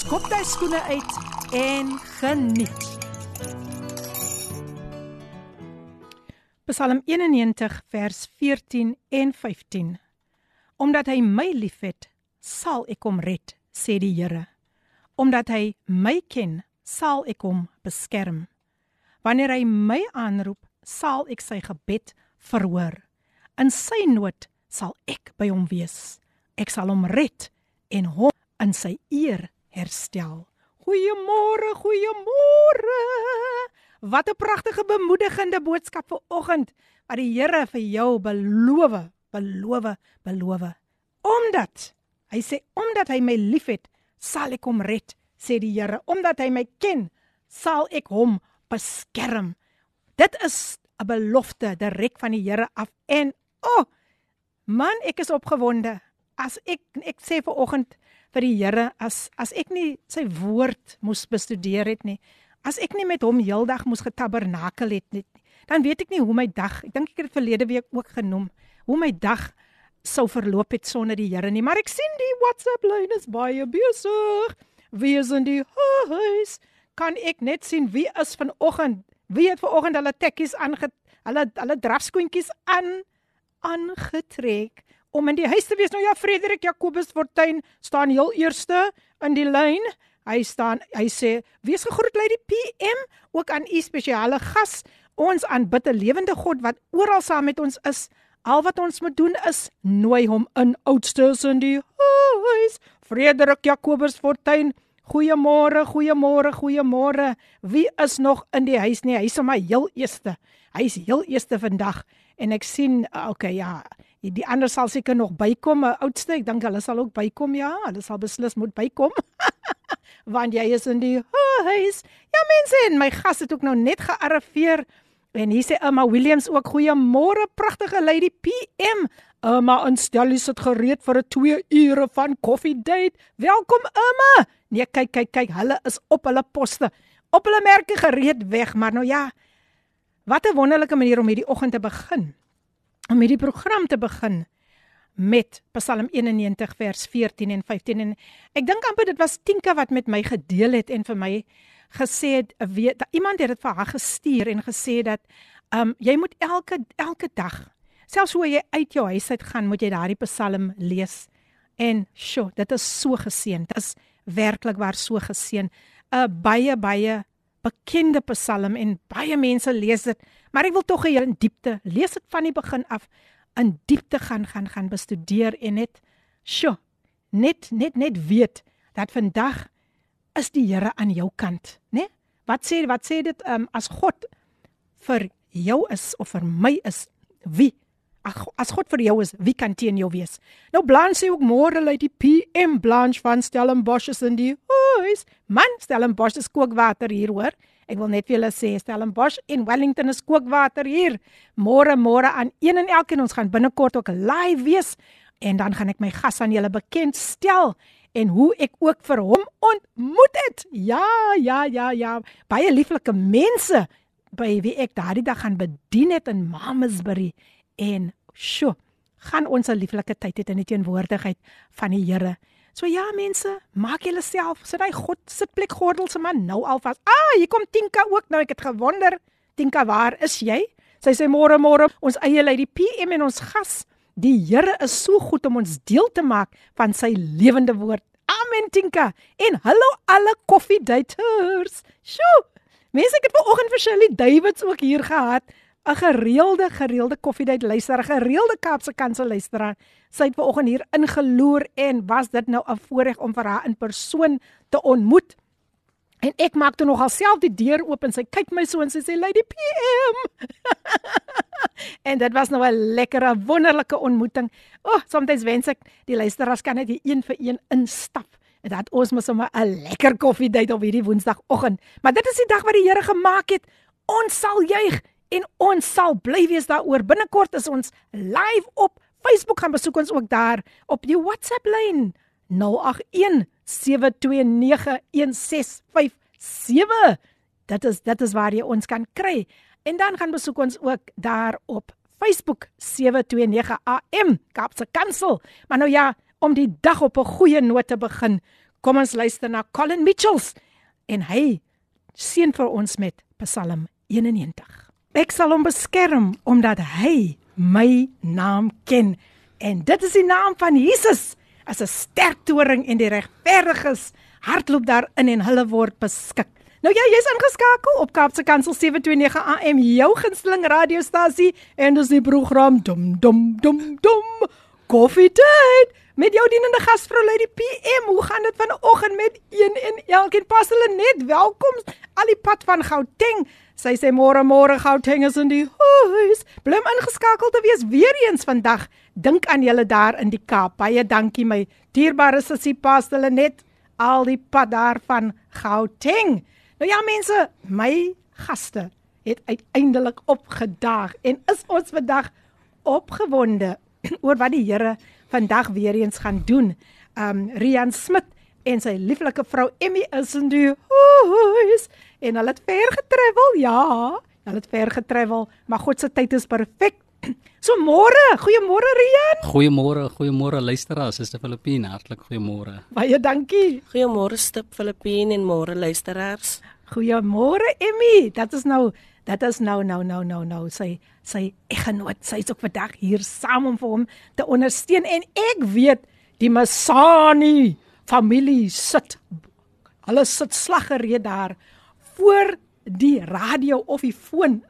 skop jy skoene uit en geniet. Psalm 91 vers 14 en 15. Omdat hy my liefhet, sal ek hom red, sê die Here. Omdat hy my ken, sal ek hom beskerm. Wanneer hy my aanroep, sal ek sy gebed verhoor. In sy nood sal ek by hom wees. Ek sal hom red en hom in sy eer herstel. Goeiemôre, goeiemôre. Wat 'n pragtige bemoedigende boodskap vir oggend wat die Here vir jou beloof, beloof, beloof. Omdat hy sê omdat hy my liefhet, sal ek hom red, sê die Here. Omdat hy my ken, sal ek hom beskerm. Dit is 'n belofte direk van die Here af en o oh, man, ek is opgewonde. As ek ek sê vir oggend vir die Here as as ek nie sy woord moes bestudeer het nie, as ek nie met hom heeldag moes getabernakel het nie, dan weet ek nie hoe my dag, ek dink ek het dit verlede week ook genoem, hoe my dag sou verloop het sonder die Here nie. Maar ek sien die WhatsApp lyn is baie besig. Wie is in die huis? Kan ek net sien wie is vanoggend? Wie het vanoggend hulle tekkies aange hulle hulle drafskoentjies aan aangetrek? Om in die huis te wees. Nou ja, Frederik Jacobus Fortuin staan heel eerste in die lyn. Hy staan, hy sê: "Wees gegroet lei die PM, ook aan u spesiale gas. Ons aanbid 'n lewende God wat oral saam met ons is. Al wat ons moet doen is nooi hom in oudstes in die huis." Frederik Jacobus Fortuin Goeiemôre, goeiemôre, goeiemôre. Wie is nog in die huis nie? Hy's sommer heel eerste. Hy's heel eerste vandag en ek sien okay ja, Die ander sal seker nog bykom, 'n oudste, ek dink hulle sal ook bykom, ja, hulle sal beslis moet bykom. Want jy is in die huis. Ja mense, en my gas het ook nou net gearriveer. En hier sê Emma Williams ook goeiemôre pragtige lady PM. Emma instel is dit gereed vir 'n 2 ure van coffee date. Welkom Emma. Nee, kyk kyk kyk, hulle is op hulle poste. Op hulle merke gereed weg, maar nou ja. Wat 'n wonderlike manier om hierdie oggend te begin om hierdie program te begin met Psalm 91 vers 14 en 15 en ek dink amper dit was Tinka wat met my gedeel het en vir my gesê het weet iemand het dit vir haar gestuur en gesê dat um jy moet elke elke dag selfs hoe jy uit jou huis uit gaan moet jy daardie Psalm lees. En sjo dit is so geseën dit is werklik waar so geseën 'n baie baie bekende Psalm en baie mense lees dit Maar ek wil tog hier in diepte lees dit van die begin af in diepte gaan gaan gaan bestudeer en net sjo net net net weet dat vandag is die Here aan jou kant, né? Wat sê wat sê dit um, as God vir jou is of vir my is wie Ag as God vir jou is, wie kan teen jou wees? Nou Blanche sê ook môre lê die PM Blanche van Stellenbosch is in die huis. Man, Stellenbosch is kookwater hier hoor. Ek wil net vir julle sê Stellenbosch en Wellington is kookwater hier. Môre môre aan een en elkeen ons gaan binnekort ook live wees en dan gaan ek my gas aan julle bekend stel en hoe ek ook vir hom ontmoet het. Ja, ja, ja, ja. Baie lieflike mense by wie ek daardie dag gaan bedien het in Mamasbury en sjo, gaan ons 'n lieflike tyd hê in die teenwoordigheid van die Here. So ja mense, maak julle self sit hy God sitplek gordel se man nou alvas. Ah, hier kom Tinka ook nou. Ek het gewonder, Tinka, waar is jy? Sy sê môre môre ons eie die PM en ons gas. Die Here is so goed om ons deel te maak van sy lewende woord. Amen Tinka. En hallo alle koffiedaters. Sjoe. Mense, ek het vanoggend vir Shirley Davids ook hier gehad. 'n gereelde gereelde koffiedייט luisteraar, gereelde Kaapse Kansel luisteraar. Sy het vanoggend hier ingeloer en was dit nou 'n voorreg om vir haar in persoon te ontmoet. En ek maak toe nog alself die deur oop en sy kyk my so en sy sê Lady PM. en dit was nou 'n lekkere wonderlike ontmoeting. O, oh, soms wens ek die luisteraars kan net hier een vir een instap En dat ons mos sommer 'n lekker koffiedייט op hierdie Woensdagoggend. Maar dit is die dag wat die Here gemaak het. Ons sal juig en ons sal bly wees daaroor. Binnekort is ons live op Facebook gaan besoek ons ook daar op die WhatsApp lyn 081 729 1657. Dit is dit is waar jy ons kan kry. En dan gaan besoek ons ook daar op Facebook 729 AM Kaapse Kansel. Maar nou ja, om die dag op 'n goeie noot te begin, kom ons luister na Colin Mitchells en hy seën vir ons met Psalm 91. Ek sal hom beskerm omdat hy my naam ken en dit is die naam van Jesus as 'n sterk toring en die regverdiges hardloop daarin en hulle word beskik. Nou ja, jy's ingeskakel op Kaapse Kansel 729 AM, jou gunsteling radiostasie en dis die program dum dum dum dum Coffee Date met jou dienende gasvrou Lady PM. Hoe gaan dit vanoggend met een en elkeen? Pas hulle net welkom al die pad van Gauteng. Sy sê môre môre Gauteng is in die huis. Blim ingeskakel te wees weer eens vandag. Dink aan julle daar in die Kaap. Baie dankie my dierbare sussie Pas hulle net al die pad daar van Gauteng. Nou ja mense, my gaste het uiteindelik opgedaag en is ons vandag opgewonde oor wat die Here vandag weer eens gaan doen. Um Rian Smit en sy lieflike vrou Emmy is in die huis en hulle het ver getravel. Ja, hulle het ver getravel, maar God se tyd is perfek. So môre, goeiemôre Rian. Goeiemôre, goeiemôre luisteraars, dis die Filippine. Hartlik goeiemôre. Baie dankie. Goeiemôre Stip Filippine en môre luisteraars. Goeiemôre Emmy. Dit is nou, dit is nou nou nou nou nou sy sy eggenoot. Sy is ook vandag hier saam om vir hom te ondersteun en ek weet die Masani familie sit hulle sit slaggereed daar voor die radio of die foon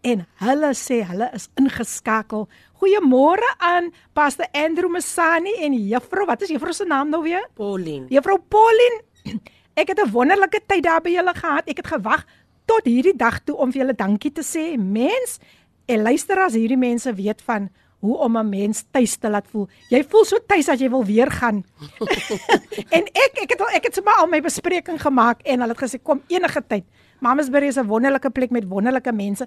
en hulle sê hulle is ingeskakel. Goeiemôre aan Pastor Andrew Masani en Juffrou, wat is Juffrou se naam nou weer? Pauline. Juffrou Pauline. Ek het 'n wonderlike tyd daar by julle gehad. Ek het gewag tot hierdie dag toe om vir julle dankie te sê. Mens, en luister as hierdie mense weet van hoe om 'n mens tuis te laat voel. Jy voel so tuis as jy wil weer gaan. en ek ek het al ek het sommer al my bespreking gemaak en hulle het gesê kom enige tyd. Mamasbury is 'n wonderlike plek met wonderlike mense.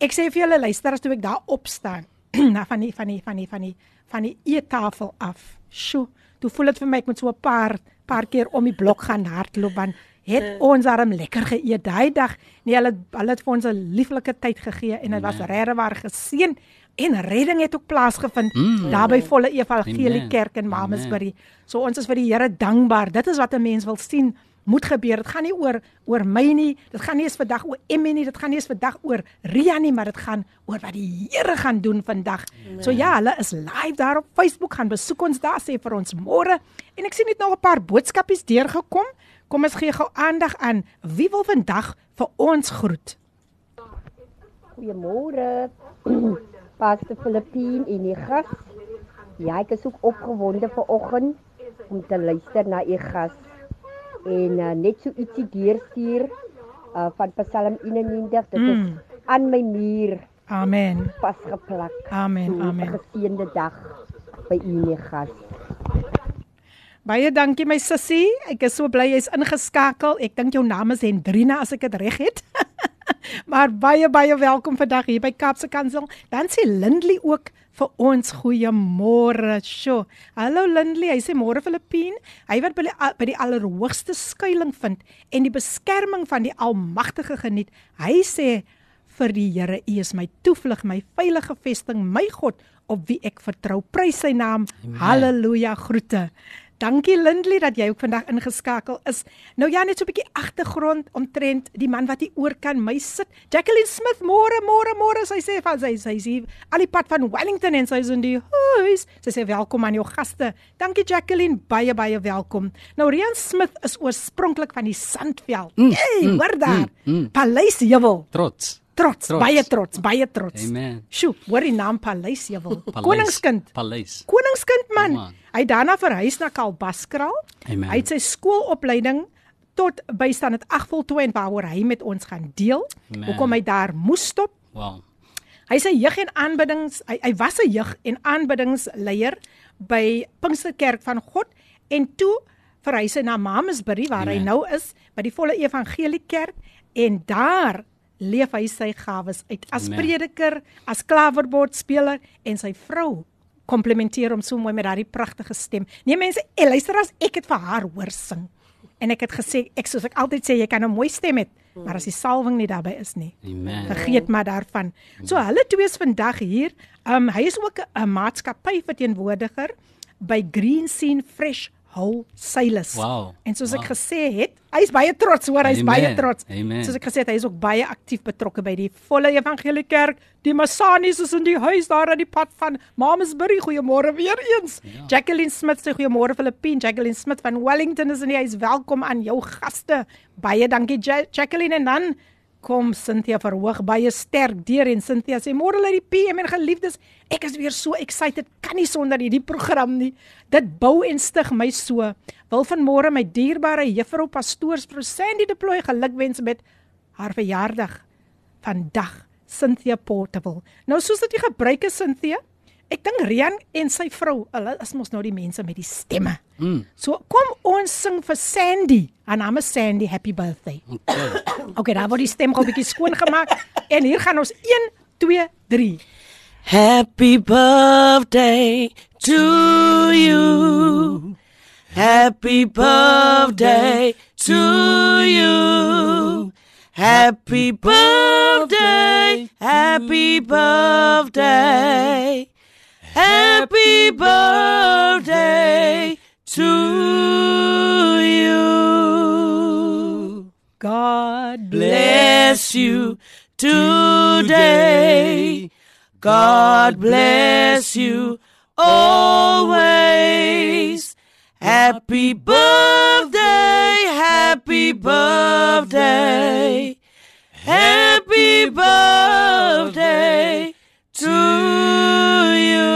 Ek sê vir julle luister as toe ek daar opstaan na van die van die van die van die van die eettafel af. Sjoe, toe voel dit vir my ek moet so 'n paar paar keer om die blok gaan hardloop want het ons arm lekker geëet daai dag. Nee, hulle hulle het vir ons 'n lieflike tyd gegee en dit was regtig waar geseën en redding het ook plaasgevind mm. daar by Volle Evangelie Kerk in Mamasbury. So ons is vir die Here dankbaar. Dit is wat 'n mens wil sien moet gebeur. Dit gaan nie oor oor my nie. Dit gaan nie eens vandag oor Emmy nie. Dit gaan nie eens vandag oor Ria nie, maar dit gaan oor wat die Here gaan doen vandag. Nee. So ja, hulle is live daar op Facebook gaan besoek ons daar sê vir ons môre. En ek sien net nog 'n paar boodskapies deurgekom. Kom ons gee gou aandag aan wie wil vandag vir ons groet. Goeiemôre. Pastor Filippine en die gas. Ja, ek is ook opgewonde vir oggend om te luister na u gas en uh, net so ietsie deurstuur uh, van Psalm 91 dit mm. is aan my muur. Amen. Vasgeplak. Amen. So, amen. Geseënde dag by u nie gas. Baie dankie my sussie. Ek is so bly jy's ingeskakel. Ek dink jou naam is Hendrina as ek dit reg het. maar baie baie welkom vandag hier by Kapse Kansel. Dan sê Lindley ook vir ons goeiemôre. Sjoe. Hallo Lindley, hy sê môre Filippine. Hy wat by die, by die allerhoogste skuilings vind en die beskerming van die Almagtige geniet. Hy sê vir die Here, U is my toevlug, my veilige vesting, my God op wie ek vertrou. Prys sy naam. Amen. Halleluja. Groete. Dankie Lindley dat jy ook vandag ingeskakel is. Nou ja, net so 'n bietjie agtergrond omtrent die man wat hier oor kan my sit. Jacqueline Smith, môre, môre, môre, sy sê van sy sy sê al die pad van Wellington en sy is in die huis. Sy sê welkom aan jou gaste. Dankie Jacqueline, baie baie welkom. Nou Rian Smith is oorspronklik van die Sandveld. Mm, hey, mm, hoor daar. Mm, mm. Paleis Jewel. Trots. Trots, trots, baie trots, baie trots. Amen. Sjoe, hoor die naam Paleis Jewel. Koningskind. Paleis. Koningskind man. Oh, man. Hy het daarna verhuis na Kalbaskraal. Amen. Hy het sy skoolopleiding tot bystand het agvoltooi en waaroor hy met ons gaan deel. Amen. Hoekom hy daar moes stop? Wow. Hy sê jeug en aanbiddings, hy, hy was 'n jeug en aanbiddingsleier by Pinksterkerk van God en toe verhuis hy na Mamasbury waar hy Amen. nou is by die volle evangelie kerk en daar leef hy sy gawes uit as Amen. prediker, as klaverbord-speler en sy vrou komplimenteer hom so mooi met daardie pragtige stem. Nee mense, eh, luister as ek het vir haar hoor sing. En ek het gesê ek soos ek altyd sê jy kan 'n mooi stem hê, maar as die salwing nie daarbey is nie, Amen. vergeet maar daarvan. So hulle twee is vandag hier. Um hy is ook 'n maatskappy verteenwoordiger by Green Scene Fresh Whole Sales. Wow. En soos ek Wow. gesê het, hy's baie trots hoor, hy's Amen. baie trots. Amen. Soos ek gesê het, hy is ook baie aktief betrokke by die volle evangelie kerk. Die Massanis is in die huis daar aan die pad van Mamasbury. Goeiemôre weer eens. Ja. Jacqueline Smith sê goeiemôre Filippine. Jacqueline Smith van Wellington is in die huis. Welkom aan jou gaste. Baie dankie ja Jacqueline en dan kom Cynthia verhoog baie sterk deur en Cynthia sê môre lê die PM en geliefdes ek is weer so excited kan nie sonder hierdie program nie. Dit bou en stig my so. Wil vanmôre my dierbare juffrou pastoors vrou Sandy deploy gelukwens met haar verjaardag vandag Cynthia Portable. Nou soos dit die gebruik is Cynthia ek dink Rian en sy vrou hulle is mos nou die mense met die stemme Mm. so kom ons sing vir Sandy haar naam is Sandy happy birthday Okay. Okay, daar word die stem gou 'n bietjie skoon gemaak en hier gaan ons 1 2 3. Happy birthday to you. Happy birthday to you. Happy birthday. Happy birthday. Happy birthday to you. God bless you today. God bless you always. Happy birthday, happy birthday. Happy birthday to you.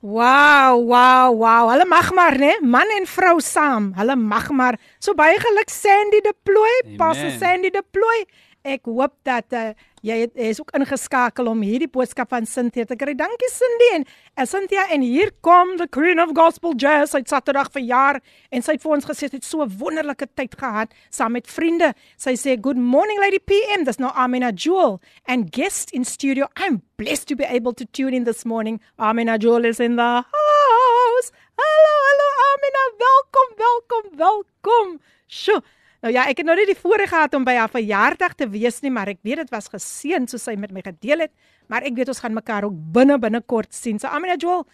Wow, wow, wow. Hulle mag maar, né? Man en vrou saam. Hulle mag maar. So baie geluk Sandy deploy, Pastor Amen. Sandy deploy. Ek hoop dat uh, jy het, is ook ingeskakel om hierdie boodskap van Cynthia te kry. Dankie Cindy en uh, Cynthia en hier kom the Queen of Gospel Jazz. Het Saterdag verjaar en sy het vir ons gesê sy het so 'n wonderlike tyd gehad saam met vriende. Sy sê good morning lady PM. Dis nou Amina Jewel and guest in studio. I'm blessed to be able to tune in this morning. Amina Jewel is in the house. Hallo, hallo Amina, welkom, welkom, welkom. Sjoe. Nou ja, ek het nou nie die voorreg gehad om by haar verjaardag te wees nie, maar ek weet dit was geseën soos sy met my gedeel het, maar ek weet ons gaan mekaar ook binne binnekort sien. So Amina Joel,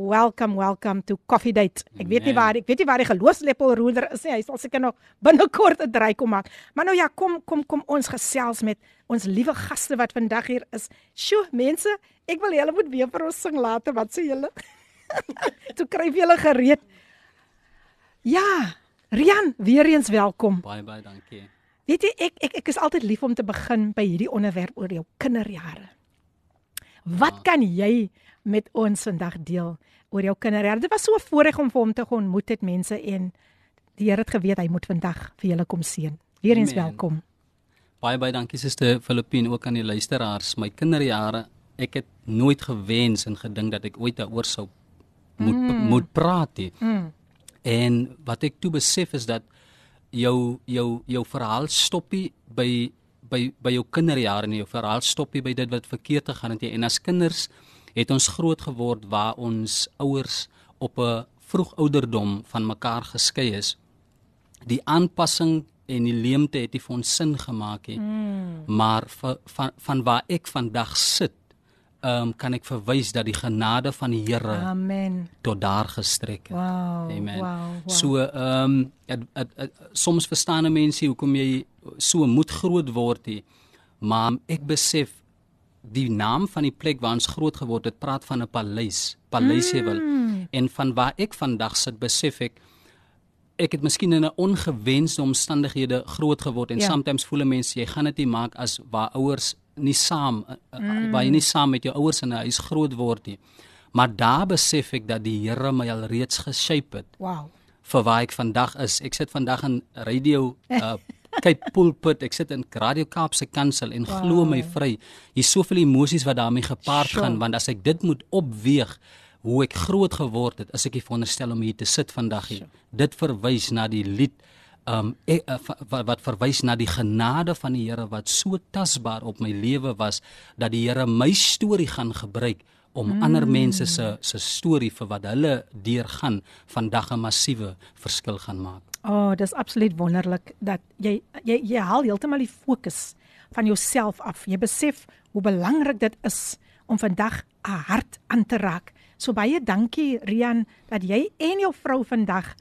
welcome, welcome to Coffee Date. Ek weet nie Amen. waar ek weet nie waar die geloofslepelroeder is nie. Hy sal seker nog binnekort 'n draai kom maak. Maar nou ja, kom kom kom ons gesels met ons liewe gaste wat vandag hier is. Sjoe, mense, ek wil julle moet weer vir ons sing later. Wat sê julle? Toe kryf julle gereed. Ja, Rian, weer eens welkom. Baie baie dankie. Weet jy, ek ek ek is altyd lief om te begin by hierdie onderwerp oor jou kinderjare. Wat kan jy met ons vandag deel oor jou kinderjare? Dit was so 'n voorreg om vir hom te ontmoet het mense en die Here het geweet hy moet vandag vir julle kom seën. Weer eens Amen. welkom. Baie baie dankie Suster Filippine ook aan die luisteraars. My kinderjare, ek het nooit gewens en gedink dat ek ooit daaroor sou moet mm. moet praat nie. Mm. En wat ek toe besef is dat jou jou jou verhaal stoppie by by by jou kinderjare en jou verhaal stoppie by dit wat verkeerd gegaan het jy. en as kinders het ons groot geword waar ons ouers op 'n vroeg ouderdom van mekaar geskei is. Die aanpassing en die leemte het nie vir ons sin gemaak nie. Mm. Maar van van van waar ek vandag sit, ehm um, kan ek verwys dat die genade van die Here Amen. tot daar gestrek het. Wow. Amen. Wow. wow. So ehm um, soms verstaan 'n mens nie hoekom jy so moet groot word nie. Maar ek besef die naam van die plek waar ons groot geword het, praat van 'n paleis, Paleisewil. Mm. En van waar ek vandag sit, besef ek ek het miskien in 'n ongewenste omstandighede groot geword en Ja. sometimes voel 'n mens jy gaan dit nie maak as waar ouers nie saam mm. waar jy nie saam met jou ouers in 'n huis groot word nie. Maar daar besef ek dat die Here my al reeds geshape het wow. vir waar ek vandag is. Ek sit vandag in radio uh Cape Pulpit, ek sit in Radio Kaapse Kansel en wow. glo my vry, hier's soveel emosies wat daarmee gepaard Sure. gaan want as ek dit moet opweeg hoe ek groot geword het, is ek nie veronderstel om hier te sit vandag nie. Dit verwys na die lied um ek, uh, wat, wat verwys na die genade van die Here wat so tasbaar op my lewe was dat die Here my storie gaan gebruik om mm. ander mense se se storie vir wat hulle deurgaan vandag 'n massiewe verskil gaan maak. O, oh, dis absoluut wonderlik dat jy jy jy haal heeltemal die fokus van jouself af. Jy besef hoe belangrik dit is om vandag 'n hart aan te raak. So baie dankie Rian dat jy en jou vrou vandag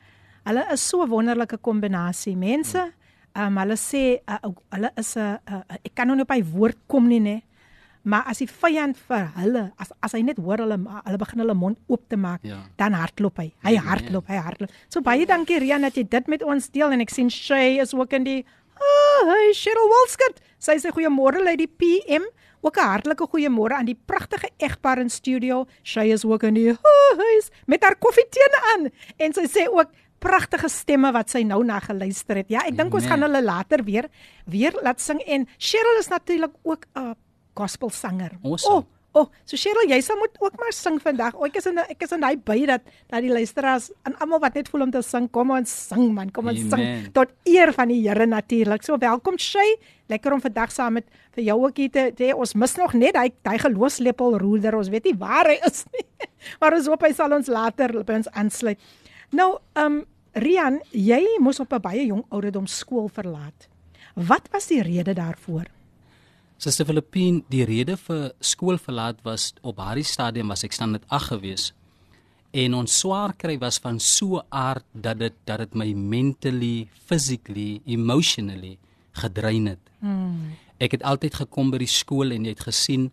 Hulle is so 'n wonderlike kombinasie. Mense, um, hulle sê uh, hulle is 'n uh, uh, ek kan nou nie op hy woord kom nie, nê. Maar as die vyand vir hulle, as as hy net hoor hulle hulle begin hulle mond oop te maak, ja. dan hardloop hy. Hy ja, hardloop, hy hardloop. So baie dankie Rian dat jy dit met ons deel en ek sien Shay is ook in die Ah, hey Cheryl Wolskut. Sy sê goeiemôre lady PM. Ook 'n hartlike goeiemôre aan die pragtige egpaar in studio. Sy is ook in die huis met haar koffietee aan en sy sê ook pragtige stemme wat sy nou na geluister het. Ja, ek dink ons gaan hulle later weer weer laat sing en Cheryl is natuurlik ook 'n gospelsanger. Awesome. Oh, oh, so Cheryl, jy sal moet ook maar sing vandag. O, ek is in ek is in daai by dat dat die luisteraars en almal wat net voel om te sing, kom ons sing man, kom ons sing tot eer van die Here natuurlik. So welkom Shay. Lekker om vandag saam met vir jou ook hier te, te ons mis nog net hy hy geloofslepel roeder. Ons weet nie waar hy is nie. Maar ons hoop hy sal ons later by ons aansluit. Nou, ehm um, Rian, jy moes op 'n baie jong ouderdom skool verlaat. Wat was die rede daarvoor? Suster Filippine, die rede vir skool verlaat was op daardie stadium was ek standaard 8 gewees. En ons swaar kry was van so aard dat dit dat dit my mentally, physically, emotionally gedrein het. Hmm. Ek het altyd gekom by die skool en jy het gesien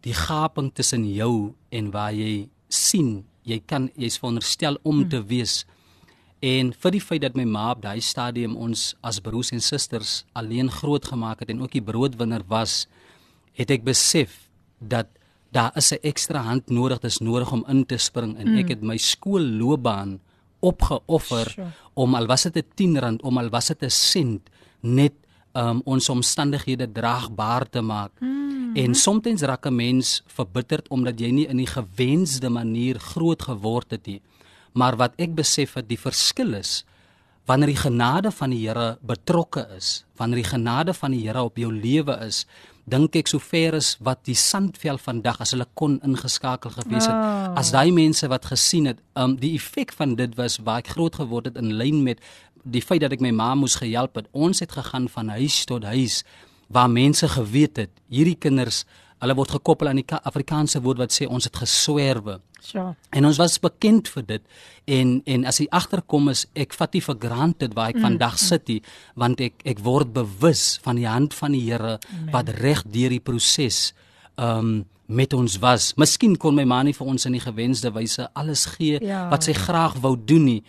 die gaping tussen jou en waar jy sien jy kan jy's veronderstel om hmm. te wees En vir die feit dat my ma op daai stadium ons as broers en susters alleen groot gemaak het en ook die broodwinner was, het ek besef dat daar is 'n ekstra hand nodig, dis nodig om in te spring en mm. ek het my skoolloopbaan opgeoffer sure. om al was dit 'n 10 rand, om al was dit 'n sent net um, ons omstandighede draagbaar te maak. Mm. En soms raak 'n mens verbitterd omdat jy nie in die gewensde manier groot geword het nie. Maar wat ek besef het die verskil is wanneer die genade van die Here betrokke is, wanneer die genade van die Here op jou lewe is, dink ek sover is wat die sandvel vandag as hulle kon ingeskakel gewees het. Oh. As daai mense wat gesien het, um die effek van dit was waar ek groot geword het in lyn met die feit dat ek my ma moes gehelp het. Ons het gegaan van huis tot huis waar mense geweet het hierdie kinders Hulle word gekoppel aan die Afrikaanse woord wat sê ons het geswerwe. Ja. En ons was bekend vir dit en en as jy agterkom is ek vat nie vir granted waar ek mm. vandag sit nie want ek ek word bewus van die hand van die Here wat reg deur die proses um met ons was. Miskien kon my ma nie vir ons in die gewenste wyse alles gee ja. wat sy graag wou doen nie.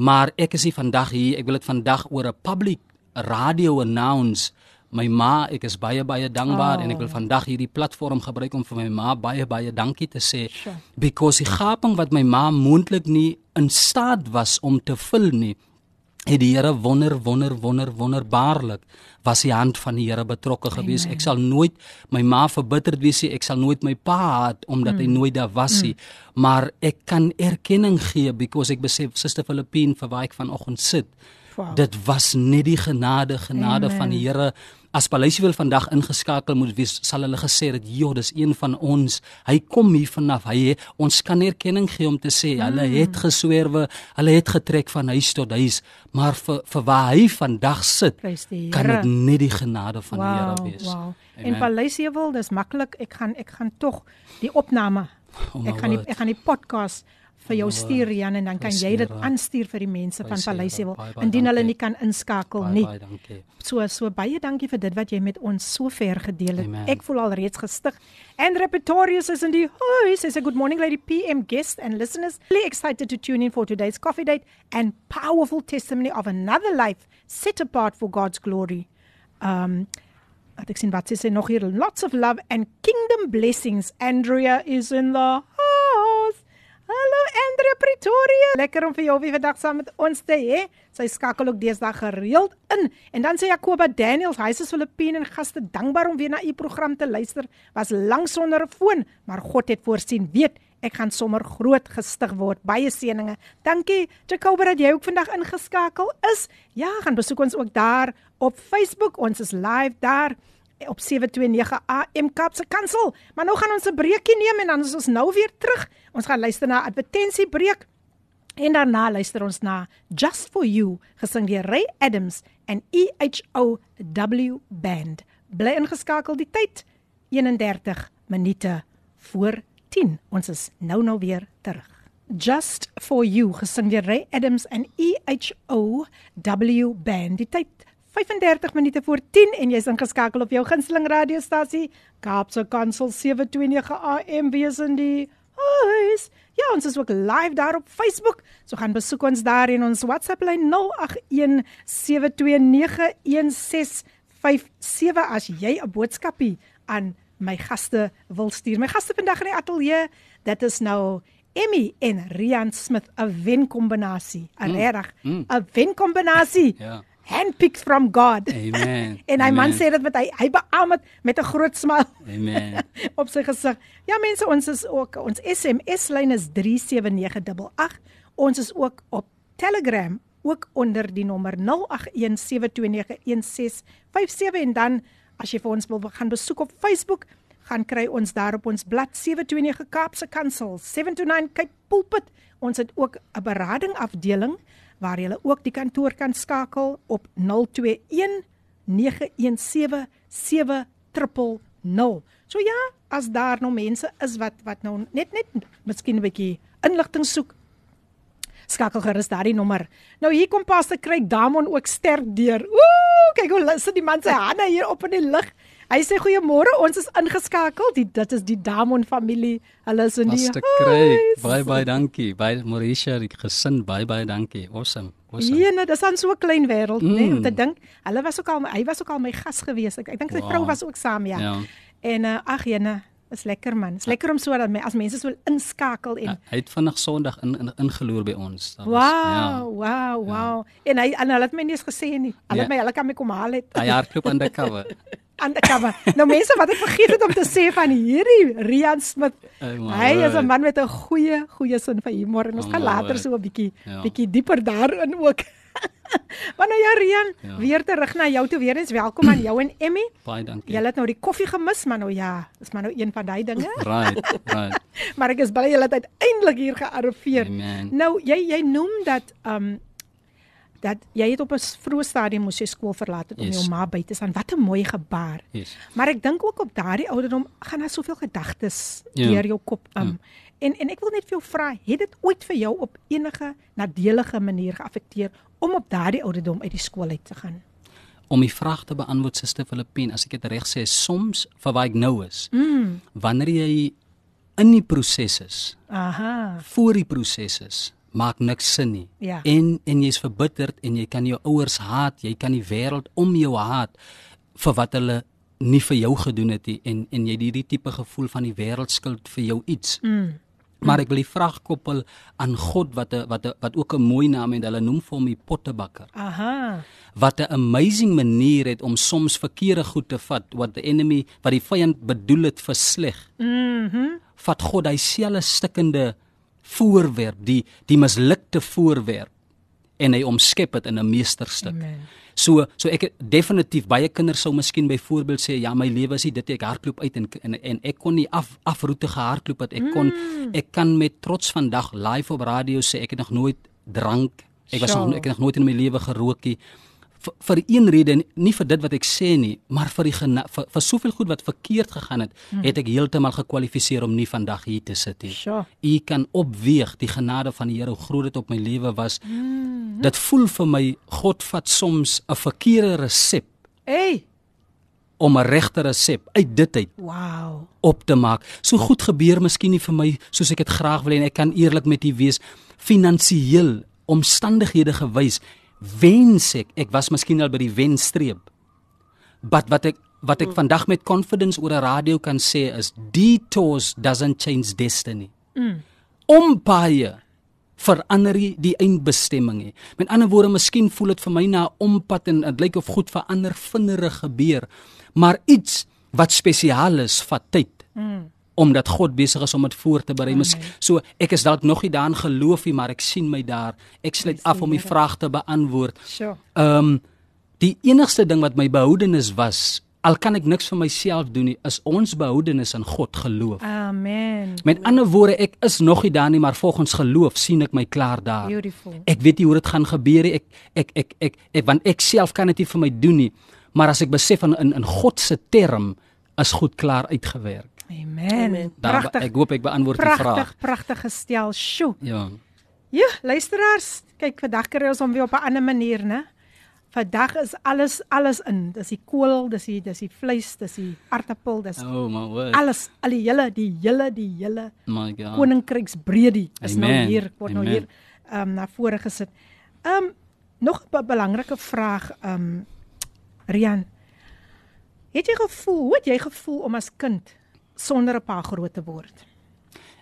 Maar ek is hier vandag hier. Ek wil dit vandag oor 'n public radio announce my ma, ek is baie baie dankbaar oh. en ek wil oh. vandag hierdie platform gebruik om vir my ma baie baie dankie te sê sure. because die gaping wat my ma moontlik nie in staat was om te vul nie het die Here wonder wonder wonder wonderbaarlik was die hand van die Here betrokke gewees. Ek sal nooit my ma verbitterd wees nie. Ek sal nooit my pa haat omdat mm. hy nooit daar was nie. Mm. Maar ek kan erkenning gee because ek besef Suster Filippine vir waar ek vanoggend sit. Wow. Dit was net die genade genade Amen. van die Here as Paleisie wil vandag ingeskakel moet wees, sal hulle gesê dat jo, dis een van ons. Hy kom hier vanaf. Hy ons kan erkenning gee om te sê mm. hulle het geswerwe, hulle het getrek van huis tot huis, maar vir vir waar hy vandag sit, kan dit net die genade van wow, die Here wees. Wow. En Paleisie wil, dis maklik. Ek gaan ek gaan tog die opname. Oh ek gaan die, ek gaan die podcast vir jou stuur Jan en dan kan jy dit aanstuur vir die mense van Paleisiewil indien hulle nie kan inskakel nie. So so baie dankie vir dit wat jy met ons so ver gedeel het. Amen. Ek voel al reeds gestig. And Repertorius is in die huis. Is a good morning lady PM guest and listeners. Really excited to tune in for today's coffee date and powerful testimony of another life set apart for God's glory. Um ek sien wat sê nog hier lots of love and kingdom blessings. Andrea is in the Hallo Andrea Pretoria. Lekker om vir jou weer vandag saam met ons te hê. Sy skakel ook deesdae gereeld in. En dan sê Jakoba Daniels, hy is Filippine en gaste dankbaar om weer na u program te luister. Was lank sonder 'n foon, maar God het voorsien. Weet Ek gaan sommer groot gestig word. Baie seëninge. Dankie Jacob dat jy ook vandag ingeskakel is. Ja, gaan besoek ons ook daar op Facebook. Ons is live daar op 729 AM Kapse Kansel. Maar nou gaan ons 'n breekie neem en dan is ons nou weer terug. Ons gaan luister na advertensiebreek en daarna luister ons na Just for You gesing deur Ray Adams en EHOW Band. Bly ingeskakel die tyd 31 minute voor 10. Ons is nou nou weer terug. Just for You gesing deur Ray Adams en EHOW Band. Die tyd 35 minute voor 10 en jy's ingeskakel op jou gunsteling radiostasie Kaapse Kansel 729 AM wees in die huis. Ja, ons is ook live daar op Facebook. So gaan besoek ons daar en ons WhatsApp lyn 0817291657 as jy 'n boodskapie aan my gaste wil stuur. My gaste vandag in die ateljee, dit is nou Emmy en Rian Smith, 'n wenkombinasie. Mm, Regtig, mm. 'n wenkombinasie. Ja. Handpicked from God. Amen. en hy man Amen. sê dit met hy hy beamoed met met 'n groot smile Amen. op sy gesig. Ja mense, ons is ook ons SMS lyn is 37988. Ons is ook op Telegram ook onder die nommer 0817291657 en dan as jy vir ons wil gaan besoek op Facebook, gaan kry ons daar op ons blad 729 Kaapse Kansel 729 Cape Pulpit. Ons het ook 'n berading afdeling waar jy ook die kantoor kan skakel op 021 917 7000. So ja, as daar nou mense is wat wat nou net net miskien 'n bietjie inligting soek, skakel gerus daardie nommer. Nou hier kom Pastor Craig Damon ook sterk deur. Ooh, kyk hoe sit die man sy hande hier op in die lug. Hy sê goeiemôre, ons is ingeskakel. Die dit is die Damon familie. Hulle is in die Pastor Craig, huis. baie baie dankie. Baie Mauricia, die gesin, baie baie dankie. Awesome. Awesome. Ja, nee, dis dan so 'n klein wêreld, mm. nee, om te Mm. dink. Hulle was ook al hy was ook al my gas gewees. Ek, ek dink sy Wow. vrou was ook saam, ja. Ja. En uh, ag jene, is lekker man. Is lekker om so dat my, as mense so inskakel en Ja, hy het vandag Sondag in, in ingeloer by ons. Dat Wow, ja. wow, wow. En hy en hulle het my nie eens gesê nie. Hulle het Ja. my hulle kan my kom haal het. Hy hardloop undercover. undercover. Nou mense wat ek vergeet het om te sê van hierdie Rian Smith. Oh Hy is 'n man met 'n goeie goeie sin vir humor en ons Oh gaan later so 'n bietjie Ja. bietjie dieper daarin ook. maar nou ja Rian, Ja. weer terug na jou toe weer eens welkom aan jou en Emmy. Baie dankie. Julle het nou die koffie gemis, maar nou ja, dis maar nou een van daai dinge. Right, right. maar ek is bly julle het uiteindelik hier gearriveer. Amen. Nou jy jy noem dat um dat jy het op 'n vroeë stadium moes jy skool verlaat het om Yes. jou ma by te staan. Wat 'n mooi gebaar. Yes. Maar ek dink ook op daardie ouderdom gaan daar soveel gedagtes Ja. deur jou kop um. Ja. En en ek wil net vir jou vra, het dit ooit vir jou op enige nadelige manier geaffekteer om op daardie ouderdom uit die skool uit te gaan? Om die vraag te beantwoord Suster Filippine, as ek dit reg sê, soms vir waar ek nou is, Mm. wanneer jy in die proses is, Aha. voor die proses is, maak niks sin nie. Ja. En en jy's verbitterd en jy kan jou ouers haat, jy kan die wêreld om jou haat vir wat hulle nie vir jou gedoen het nie en en jy het hierdie tipe gevoel van die wêreld skuld vir jou iets. Mm. Maar ek wil die vraag koppel aan God wat 'n wat 'n wat ook 'n mooi naam het. Hulle noem vir hom die pottebakker. Aha. Wat 'n amazing manier het om soms verkeerde goed te vat wat die enemy wat die vyand bedoel het vir sleg. Mhm. Vat God hy selfe stikkende voorwerp, die die mislukte voorwerp en hy omskep dit in 'n meesterstuk. Amen. So so ek definitief baie kinders sou miskien byvoorbeeld sê ja my lewe is nie dit ek hardloop uit en en, en ek kon nie af afroete gehardloop het ek kon Mm. ek kan met trots vandag live op radio sê ek het nog nooit drank ek was Sjoe. nog ek het nog nooit in my lewe gerook nie vir, vir een rede nie vir dit wat ek sê nie maar vir die gena, vir, vir soveel goed wat verkeerd gegaan het Mm. het ek heeltemal gekwalifiseer om nie vandag hier te sit nie Sjoe. u kan opweeg die genade van die Here hoe groot dit op my lewe was Mm. dit voel vir my God vat soms 'n verkeerde resep Hey. om 'n regte resep uit dit uit Wow. op te maak. So goed gebeur miskien nie vir my soos ek dit graag wil en ek kan eerlik met u wees finansiëel omstandighede gewys wens ek ek was miskien al by die wenstreep. But wat ek wat ek vandag met confidence oor 'n radio kan sê is detours doesn't change destiny. Mm. Ompaaie verander die eindbestemming nie. Met ander woorde, miskien voel dit vir my na 'n ompad en dit lyk of goed verander vinniger gebeur, maar iets wat spesiaal is, vat tyd. Mm. Omdat God besig is om dit voor te berei. Mis- So ek is dalk nog nie daar in geloof nie, maar ek sien my daar. Ek sluit af om die Here. vraag te beantwoord. Sjoe. Ehm um, die enigste ding wat my behoudenis was, al kan ek niks vir myself doen nie, is ons behoudenis in God geloof. Amen. Met ander woorde, ek is nog nie daar nie, maar volgens geloof sien ek my klaar daar. Beautiful. Ek weet nie hoe dit gaan gebeur nie. Ek ek ek ek, ek want ek self kan dit nie vir my doen nie. Maar as ek besef in in, in God se term is goed klaar uitgewerk. Amen. Amen. Daar, Pragtig. ek hoop ek beantwoord die vraag. Pragtig, pragtig gestel. Sjoe. Ja. Ja, luisteraars, kyk vandag kry ons hom weer op 'n ander manier, né? Vandag is alles alles in. Dis die kool, dis die dis die vleis, dis die aartappel, dis Oh my word. alles, al die hele die hele die hele My God. koninkryksbredie is nou Amen. hier, word nou hier ehm um, na vore gesit. Ehm um, nog 'n belangrike vraag ehm um, Rian. Het jy gevoel, hoe het jy gevoel om as kind sonder 'n pa groot te word?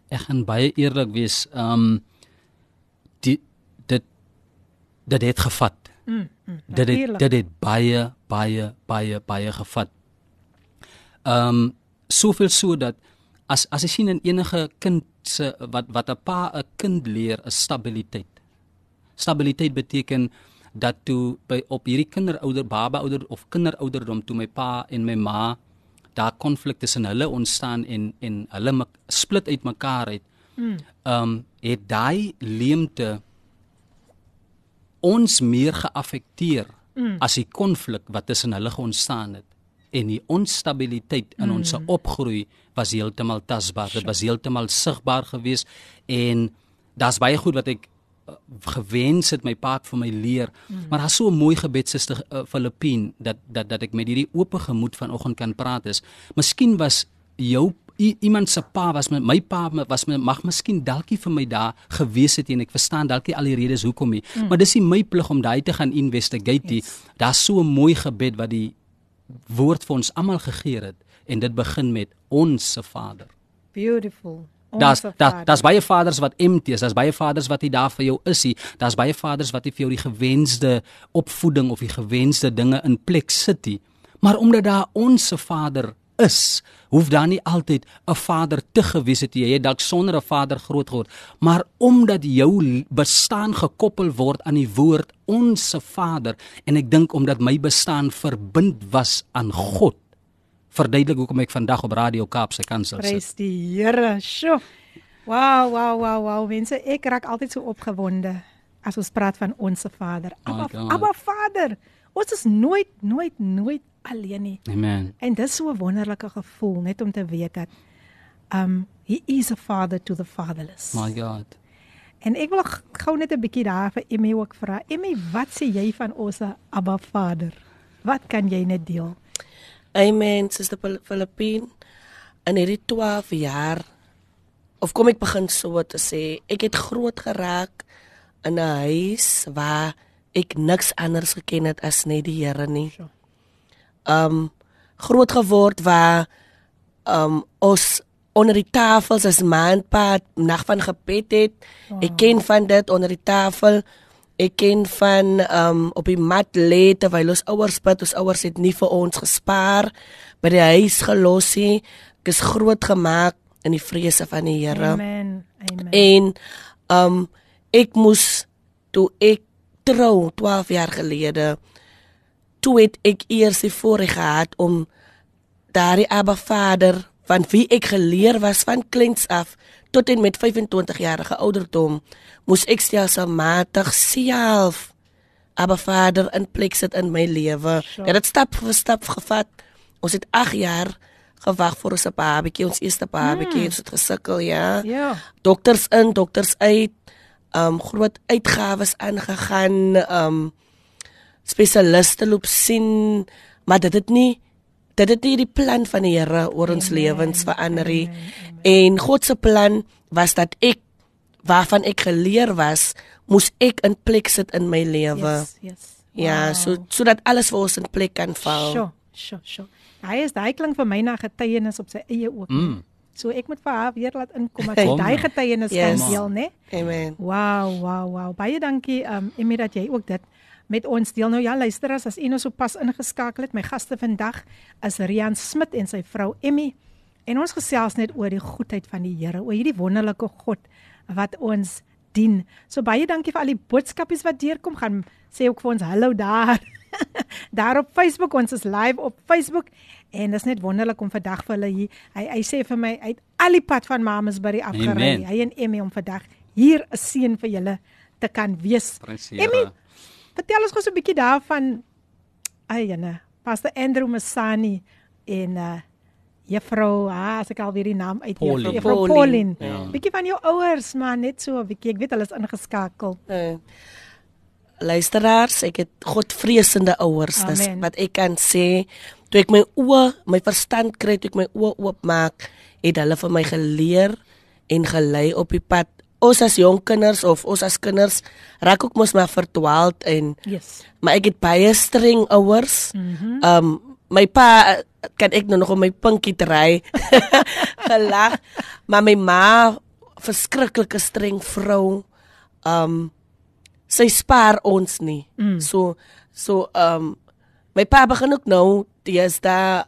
Ek gaan baie eerlik wees. Ehm um, die dit dit het gevat. Mm, mm, dit het dit het baie baie baie baie gevat. Ehm um, soveel so dat as as jy sien in enige kind se wat wat 'n pa 'n kind leer is stabiliteit. Stabiliteit beteken dat toe by op hierdie kinderouder baba ouder of kinderouderdom toe my pa en my ma daar konflik tussen hulle ontstaan en en hulle split uit mekaar uit. Ehm um, het daai leemte ons meer geaffekteer mm. as die konflik wat tussen hulle ontstaan het en die onstabiliteit in mm. ons opgroei was heeltemal tasbaar dit was heeltemal sigbaar geweest en daar's baie goed wat ek gewens het my pa vir my leer mm. maar daar's so 'n mooi gebed suster uh, Filippien dat dat dat ek met hierdie oop gemoed vanoggend kan praat is miskien was jou i- iemand se pa was my, my pa was my, mag miskien dalkie vir my daar gewees het en ek verstaan dalkie al die redes hoekom nie mm. maar dis nie my plig om daai te gaan investigate nie yes. daar's so 'n mooi gebed wat die woord vir ons almal gegee het en dit begin met ons se Vader Beautiful. Daar's daar Vader. daar's baie vaders wat empty is. Daar's baie vaders wat nie daar vir jou is nie. Daar's baie vaders wat nie vir jou die gewensde opvoeding of die gewensde dinge in plek sit nie. Maar omdat daar ons se Vader is, hoef daar nie altyd 'n vader te gewees het jy het dalk sonder 'n vader groot geword, maar omdat jou bestaan gekoppel word aan die woord ons se Vader en ek dink omdat my bestaan verbind was aan God, verduidelik hoekom ek vandag op Radio Kaapse Kansel sit. Prys die Here. Sjoe. Wow, wow, wow, wow. Mense, ek raak altyd so opgewonde as ons praat van ons Vader. My Abba. Abba Vader. Ons is nooit nooit nooit alleen nie. Amen. En dis so 'n wonderlike gevoel net om te weet dat um he is a father to the fatherless. My God. En ek wil gou net 'n bietjie daar vir Emmy ook vra. Emmy, wat sê jy van ons Abba Vader? Wat kan jy net deel? Amen, Suster Phil- Filippine. In hierdie 12 jaar of kom ek begin so te sê, ek het groot geraak in 'n huis waar ek niks anders geken het as net die Here nie. Um groot geword waar um ons onder die tafels as maandpad nag van gebed het. Wow. Ek ken van dit onder die tafel. Ek ken van um op die mat lê terwyl ons ouers bid. Ons ouers het nie vir ons gespaar by die huis gelos nie. Ek is groot gemaak in die vrese van die Here. Amen. Amen. En um ek moes toe ek trou 12 jaar gelede toe het ek eers die voorreg gehad om daardie Abba Vader van wie ek geleer was van kleins af tot en met 25 jarige ouderdom moes ek stelselmatig self Abba Vader in plek sit in my lewe. Sure. Dit het stap vir stap gevat. Ons het 8 jaar gewag vir ons babatjie, ons eerste babatjie, mm. ons het gesukkel, ja Ja. dokters in, dokters uit, um groot uitgawes aangegaan, um spesialiste loop sien, maar dit het nie dit het nie die plan van die Here oor ons Amen, lewens verander nie. En God se plan was dat ek waarvan ek geleer was, moes ek in plek sit in my lewe. Yes, yes. Ja, so sodat alles vir ons in plek kan val. Sjoe, sjoe, sjoe. Hy is daai klink vir my na getuienis op sy eie ook. Mm. So ek moet vir haar weer laat inkom as sy daai getuienis Yes. kan deel, né? Amen. Wow, wow, wow. Baie dankie um Emmy dat jy ook dit met ons deel. Nou ja, luister as as u nou so pas ingeskakel het, my gaste vandag is Rian Smit en sy vrou Emmy. En ons gesels net oor die goedheid van die Here, oor hierdie wonderlike God wat ons dien. So baie dankie vir al die boodskapies wat deurkom. Gaan sê ook vir ons hallo daar. daar op Facebook, ons is live op Facebook en dit is net wonderlik om vandag vir hulle hier. Hy hy sê vir my uit al die pad van Mamasbury afgery. Amen. Hy en Emmy om vandag hier 'n seën vir julle te kan wees. Die Emmy. Vertel ons gou so 'n bietjie daarvan. Ai jene, Pastor Andrew Masani en uh Juffrou, ah, as ek al weer die naam uit. Juffrou Pauline. Pauline. Ja. Bietjie van jou ouers, maar net so 'n bietjie. Ek weet hulle is ingeskakel. Uh, luisteraars, ek het godvreesende ouers, dis wat ek kan sê. Toe ek my oë, my verstand kry, toe ek my oë oopmaak, het hulle vir my geleer en gelei op die pad. Ons as jong kinders of ons as kinders raak ook mos maar verdwaald en Yes. maar ek het baie streng ouers. Mhm. Mm um my pa eh, kan ek nou nog op my pinkie dry gelag, maar my ma verskriklike streng vrou. Um sy spaar ons nie. Mm. So so um my pa begin ook nou dis daar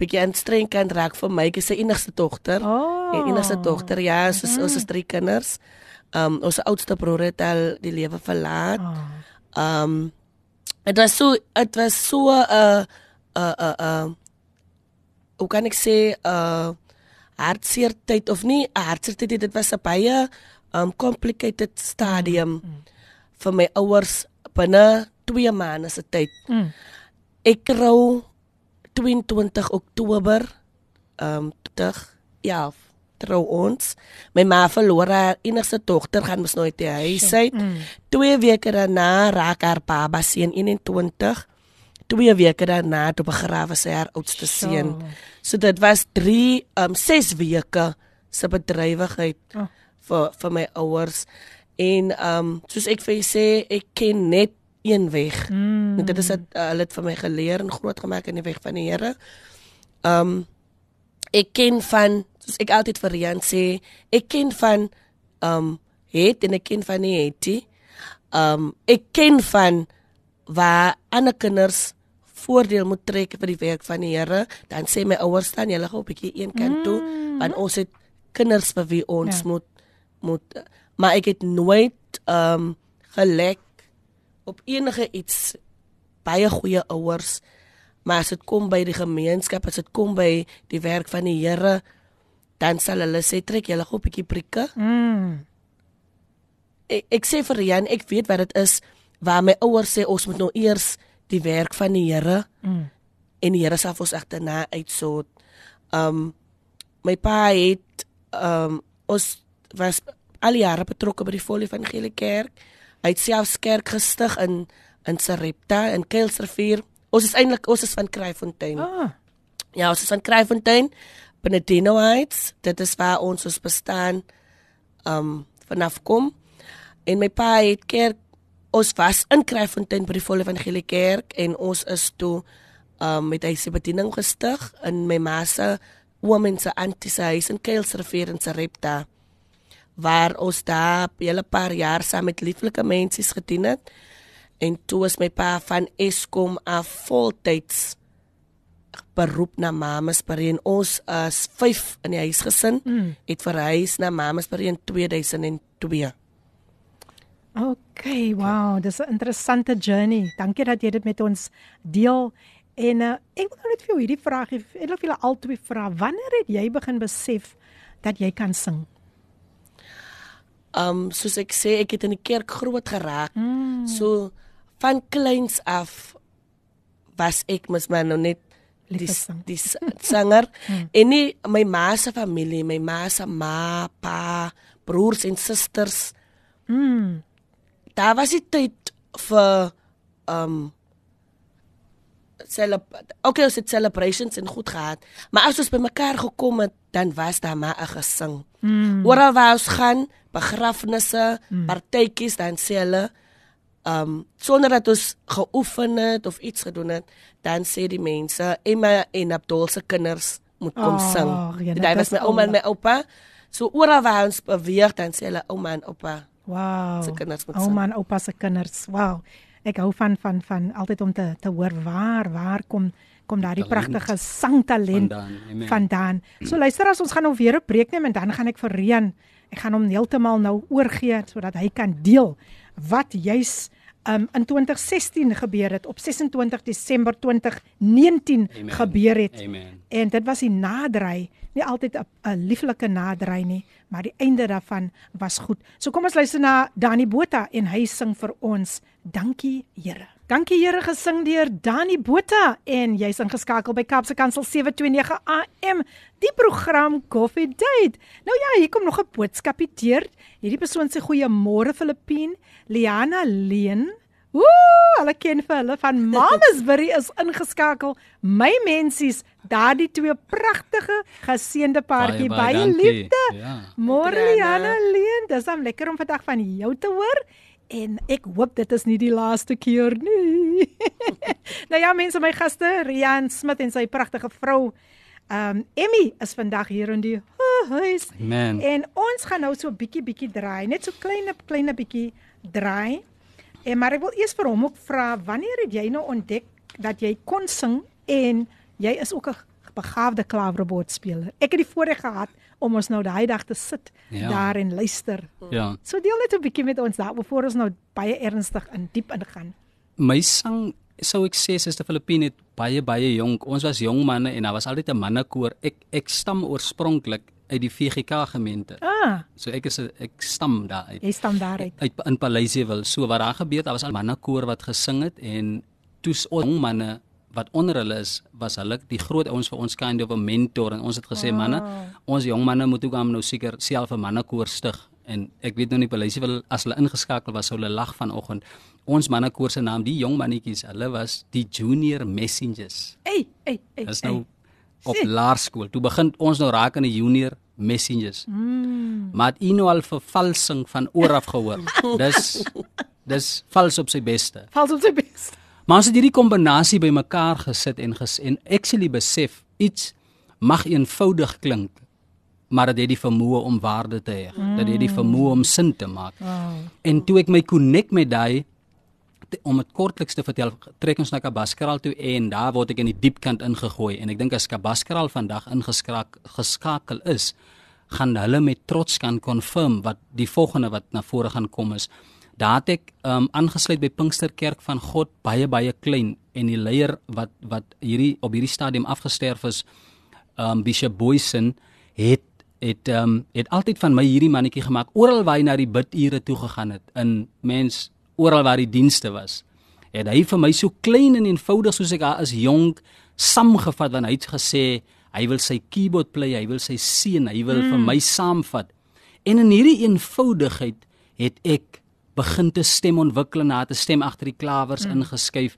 um begin streng kan raak vir my, ek is sy enigste dogter. Oh. Die enigste dogter, ja, soos ons is drie kinders. Um ons oudste broer het al die lewe verlaat. Oh. Um dit was so dit was so 'n uh, uh uh uh hoe kan ek sê uh hartseer tyd of nie 'n hartseer tyd dit was 'n baie um complicated stadium mm. vir my ouers binne 2 maande se tyd. Mm. Ek trou 22 Oktober um 2011 trou ons. My ma verloor haar enigste dogter gaan mos nooit die huis uit. Mm. Twee weke daarna raak haar baba seun 21. Twee weke daarna toe begrawe sy haar oudste seun. So dit was 3 um 6 weke se bedrywigheid Oh. vir vir my ouers. En um soos ek vir julle sê, ek ken net een weg. Mm. En dit is dat uh, hulle het vir my geleer en groot gemaak in die weg van die Here. Um ek ken van soos ek altyd vir Rian sê, ek ken van um het en ek ken van nie het nie. Um ek ken van waar ander kinders voordeel moet trek vir die werk van die Here, dan sê my ouers staan julle gou 'n bietjie een kant toe, Mm. want ons het kinders vir wie ons ja. moet moet maar ek het nooit um gelek op enige iets baie goeie ouers maar as dit kom by die gemeenskap as dit kom by die werk van die Here dan sal hulle sê trek julle gou 'n bietjie prikke Mm. ek, ek sê vir Jan ek weet wat dit is waar my ouers sê ons moet nou eers die werk van die Here Mm. en die Here sal vir ons agterna uitsort. Um my pa het um ons was al jare betrokke by die Volle Evangelie Kerk. Hy het selfs kerk gestig in in Sarepta in Kuilsrivier. Ons is eintlik ons is van Kraaifontein. Ah. Ja, ons is van Kraaifontein, Benedino Heights. Dit is waar ons ons bestaan um vanaf kom. En my pa het kerk ons was in Kraaifontein by die Volle Evangelie Kerk en ons is toe um met hy se bediening gestig in my ma se oom en se antie se huis in Kuilsrivier in Sarepta waar ons daar 'n hele paar jaar saam met lieflike mense gedien het. En toe is my pa van Eskom af voltyds beroep na Mamasbury en ons as 5 in die huisgesin mm. het verhuis na Mamasbury in 2002. Okay, wow, dis 'n interessante journey. Dankie dat jy dit met ons deel. En uh, ek wil nou net vir jou hierdie vraag. Ek wil vir julle albei vra, wanneer het jy begin besef dat jy kan sing? Um soos ek sê, ek het in die kerk groot geraak. Mm. So van kleins af was ek mos maar nou net die die sanger en nie my ma se familie, my ma se ma, pa, broers en susters. Mm. Daar was die tyd vir um okay, ons het celebrations en goed gehad, maar as ons bymekaar gekom het, dan was daar maar 'n gesing. Mm. Oral waar ons gaan, begrafnisse, mm. partytjies, dan sê hulle um sonder dat ons geoefen het of iets gedoen het, dan sê die mense Emma en Abdul se kinders moet kom Ag, sing. ja, dit was my ouma en my oupa. So oral waar ons beweeg, dan sê hulle ouma en oupa. Wow. Se kinders moet Ouma en oupa se kinders. Wow. Ek hou van van van altyd om te te hoor waar waar kom kom daardie Talent. pragtige sangtalent Vandaan, vandaan. So luister as ons gaan nou weer 'n breek neem en dan gaan ek vir Rian, ek gaan hom heeltemal nou oorgee sodat hy kan deel wat juis um, in 2016 gebeur het op 26 Desember 2019 Amen. gebeur het. Amen. En dit was die naderry, nie altyd 'n lieflike naderry nie, maar die einde daarvan was goed. So kom ons luister na Dani Botha en hy sing vir ons Dankie Here. Dankie Here gesing deur Dani Botha en jy's ingeskakel by Kapse Kansel 729 AM. Die program Coffee Date. Nou ja, hier kom nog 'n boodskapie deur. Hierdie persoon sê goeiemôre Filippien, Liana Leen. Ooh, hulle ken vir hulle van Mamasbury is ingeskakel. My mensies, daardie twee pragtige geseënde paartjie Baie, baie baie liefde. Ja. Môre Liana. Leen, dis dan lekker om vandag van jou te hoor. En ek hoop dit is nie die laaste keer nie. nou ja, mense, my gaste, Rian Smit en sy pragtige vrou, ehm um, Emmy is vandag hier in die huis. Amen. En ons gaan nou so bietjie bietjie draai, net so klein klein bietjie draai. En maar ek wil eers vir hom ook vra, wanneer het jy nou ontdek dat jy kon sing en jy is ook 'n begaafde klaverboodspeler. Ek het die voorreg gehad om ons nou daai dag te sit Ja. daar en luister. Ja. So deel net 'n bietjie met ons daar voor ons nou baie ernstig in diep ingaan. My sang sou ek sê Suster Filippine het baie baie jonk. Ons was jong manne en daar was altyd 'n mannekoor. Ek ek stam oorspronklik uit die VGK gemeente. Ah, So ek is ek stam daar uit. jy staan daar uit. uit in Paleisiewil. So wat daar gebeur daar was al mannekoor wat gesing het en ons jong manne wat onder hulle is, was hulle die groot ouens vir ons kind of 'n mentor en ons het gesê manne, ons jong manne moet ook aan nou seker self 'n mannekoor stig en ek weet nou nie Paleisiewil as hulle ingeskakel was sou hulle lag vanoggend. Ons mannekoor se naam, die jong mannetjies, hulle was die Junior Messengers. Ey, ey, ey. Dis nou ey. op Sê. laerskool. Toe begin ons nou raak aan die junior messengers. Mm. Maar het u nou al vervalsing van oor af gehoor? dis dis vals op sy beste. Vals op sy bes. Maar ons het hierdie kombinasie bymekaar gesit en ges en actually besef iets mag eenvoudig klink, maar dit het die vermoë om waarde te hê. Mm. Dit het die vermoë om sin te maak. Wow. En toe ek my connect met daai om dit kortliks te vertel, trek ons na Kabaskraal toe en daar word ek in die diep kant ingegooi en ek dink as Kabaskraal vandag ingeskraak geskakel is, gaan hulle met trots kan confirm wat die volgende wat na vore gaan kom is. Daar het ek um aangesluit by Pinksterkerk van God baie baie klein en die leier wat wat hierdie op hierdie stadium afgesterf is um Bishop Boysen het het um het altyd van my hierdie mannetjie gemaak oral waar hy na die bidure toe gegaan het in mens oral waar die dienste was het hy vir my so klein en eenvoudig soos ek daar is jonk saamgevat want hy het gesê hy wil sy keyboard play hy wil sy seun hy wil mm. vir my saamvat en in hierdie eenvoudigheid het ek begin te stem ontwikkel en na te stem agter die klawers mm. ingeskuif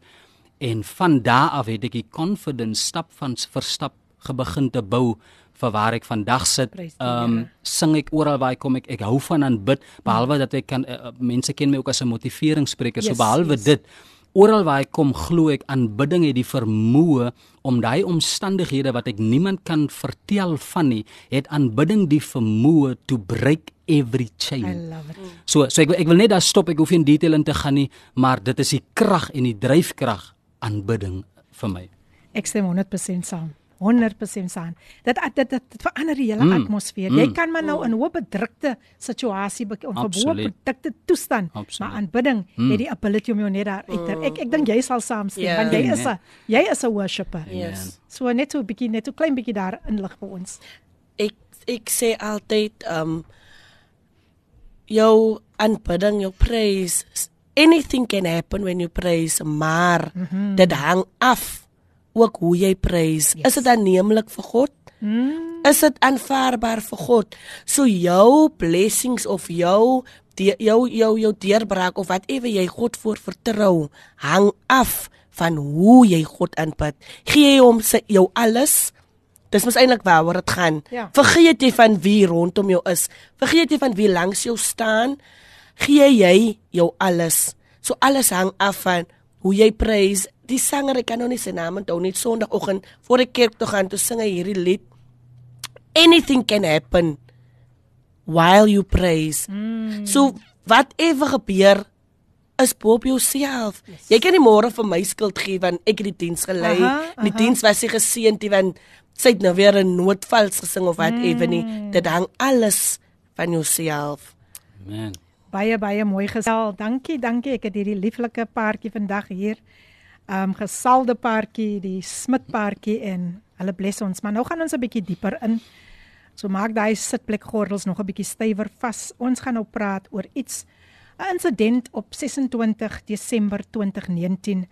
en van daar af het ek die confidence stap van vir stap gebegin te bou vir waar ek vandag sit. Ehm um, sing ek oral waar ek kom ek ek hou van aanbid behalwe dat ek kan uh, mense ken my ook as 'n motiveringsspreker. Yes, so behalwe yes. dit oral waar ek kom glo ek aanbidding het die vermoë om daai omstandighede wat ek niemand kan vertel van nie, het aanbidding die vermoë to break every chain. I love it. So so ek wil- ek wil net daar stop. Ek hoef nie in detail in te gaan nie, maar dit is die krag en die dryfkrag aanbidding vir my. Ek stem 100% saam. 100% saam. Dat dit dit, dit verander die hele Mm, atmosfeer. Jy mm. kan maar nou in 'n hoë bedrukte situasie be- of 'n bedrukte toestand, Absoluut. maar aanbidding Mm. het die ability om jou net daar uit te. Ek ek dink jy sal saamstem Ja. want jy is 'n jy is 'n worshipper. Yes. So net so 'n bietjie net so klein bietjie daar inlig vir ons. Ek ek sê altyd um jou aanbidding, jou praise, anything can happen when you praise, maar mm -hmm. dit hang af ook hoe jy praise. Yes. Is dit aanneemlik vir God? Mm. Is dit aanvaarbaar vir God? So jou blessings of jou die, jou jou jou deurbraak of whatever jy God voor vertrou, hang af van hoe jy God aanbid. Gee jy hom sy jou alles? Dis mos eintlik waaroor dit gaan. Ja. Vergeet jy van wie rondom jou is. Vergeet jy van wie langs jou staan. Gee jy jou alles. So alles hang af van hoe jy praise. Die sanger, ek kan nou nie sy naam onthou nie, Sondagoggend voor die kerk toe gaan, toe sing hy hierdie lied. Anything can happen while you praise. Mm. So whatever gebeur is bo op jouself. Yes. Jy kan nie môre vir my skuld gee want ek het die diens gelei. Die diens was nie geseënd nie want sy het nou weer 'n noodvals gesing of wat ewe nie. Mm. Dit hang alles van jouself. Man. Baie baie mooi gesel. Dankie, dankie. Ek het hierdie lieflike paartjie vandag hier. Ehm um, gesalde paartjie, die Smit paartjie en hulle bless ons. Maar nou gaan ons 'n bietjie dieper in. So maak daai sitplekgordels nog 'n bietjie stywer vas. Ons gaan nou praat oor iets 'n insident op 26 Desember 2019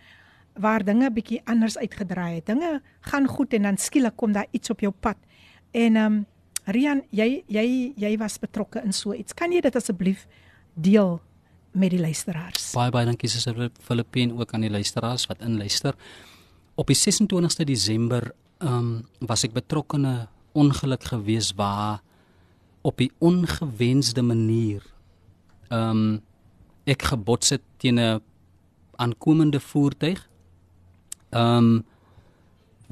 waar dinge bietjie anders uitgedraai het. Dinge gaan goed en dan skielik kom daar iets op jou pad. En ehm um, Rian, jy jy jy was betrokke in so iets. Kan jy dit asseblief deel met die luisteraars? Baie baie dankie Suster Filippine ook aan die luisteraars wat inluister. Op die 26ste Desember ehm um, was ek betrokke in 'n ongeluk gewees waar op die ongewensde manier ehm um, ek gebots het teen 'n aankomende voertuig. Ehm um,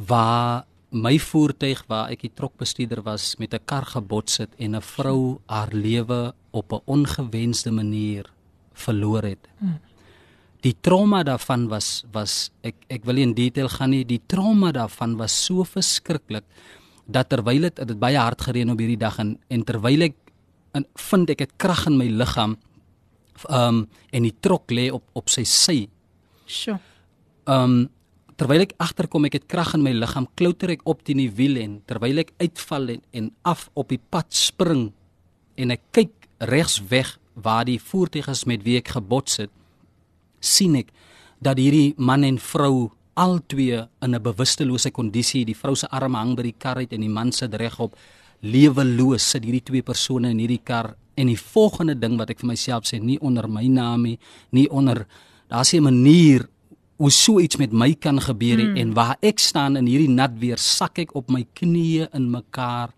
waar my voertuig waar ek die trokbestuurder was met 'n kar gebots het en 'n vrou haar lewe op 'n ongewensde manier verloor het. Hmm. Die trauma daarvan was was ek ek wil nie in detail gaan nie. Die trauma daarvan was so verskriklik dat terwyl dit dit baie hard gereën op hierdie dag en en terwyl ek en vind ek het krag in my liggaam ehm um, en die trok lê op op sy sy. Sjoe. Ehm um, terwyl ek agterkom ek het krag in my liggaam, klouter ek op teen die wiel en terwyl ek uitval en, en af op die pad spring en ek kyk regs weg waar die voertuig is met wie ek gebots het, sien ek dat hierdie man en vrou albei in 'n bewustelose kondisie, die vrou se arm hang by die kar uit en die man sit regop, leweloos sit hierdie twee persone in hierdie kar en die volgende ding wat ek vir myself sê, nie onder my naam nie, nie onder daar's 'n manier hoe so iets met my kan gebeur mm. en waar ek staan in hierdie nat weer sak ek op my knieë in mekaar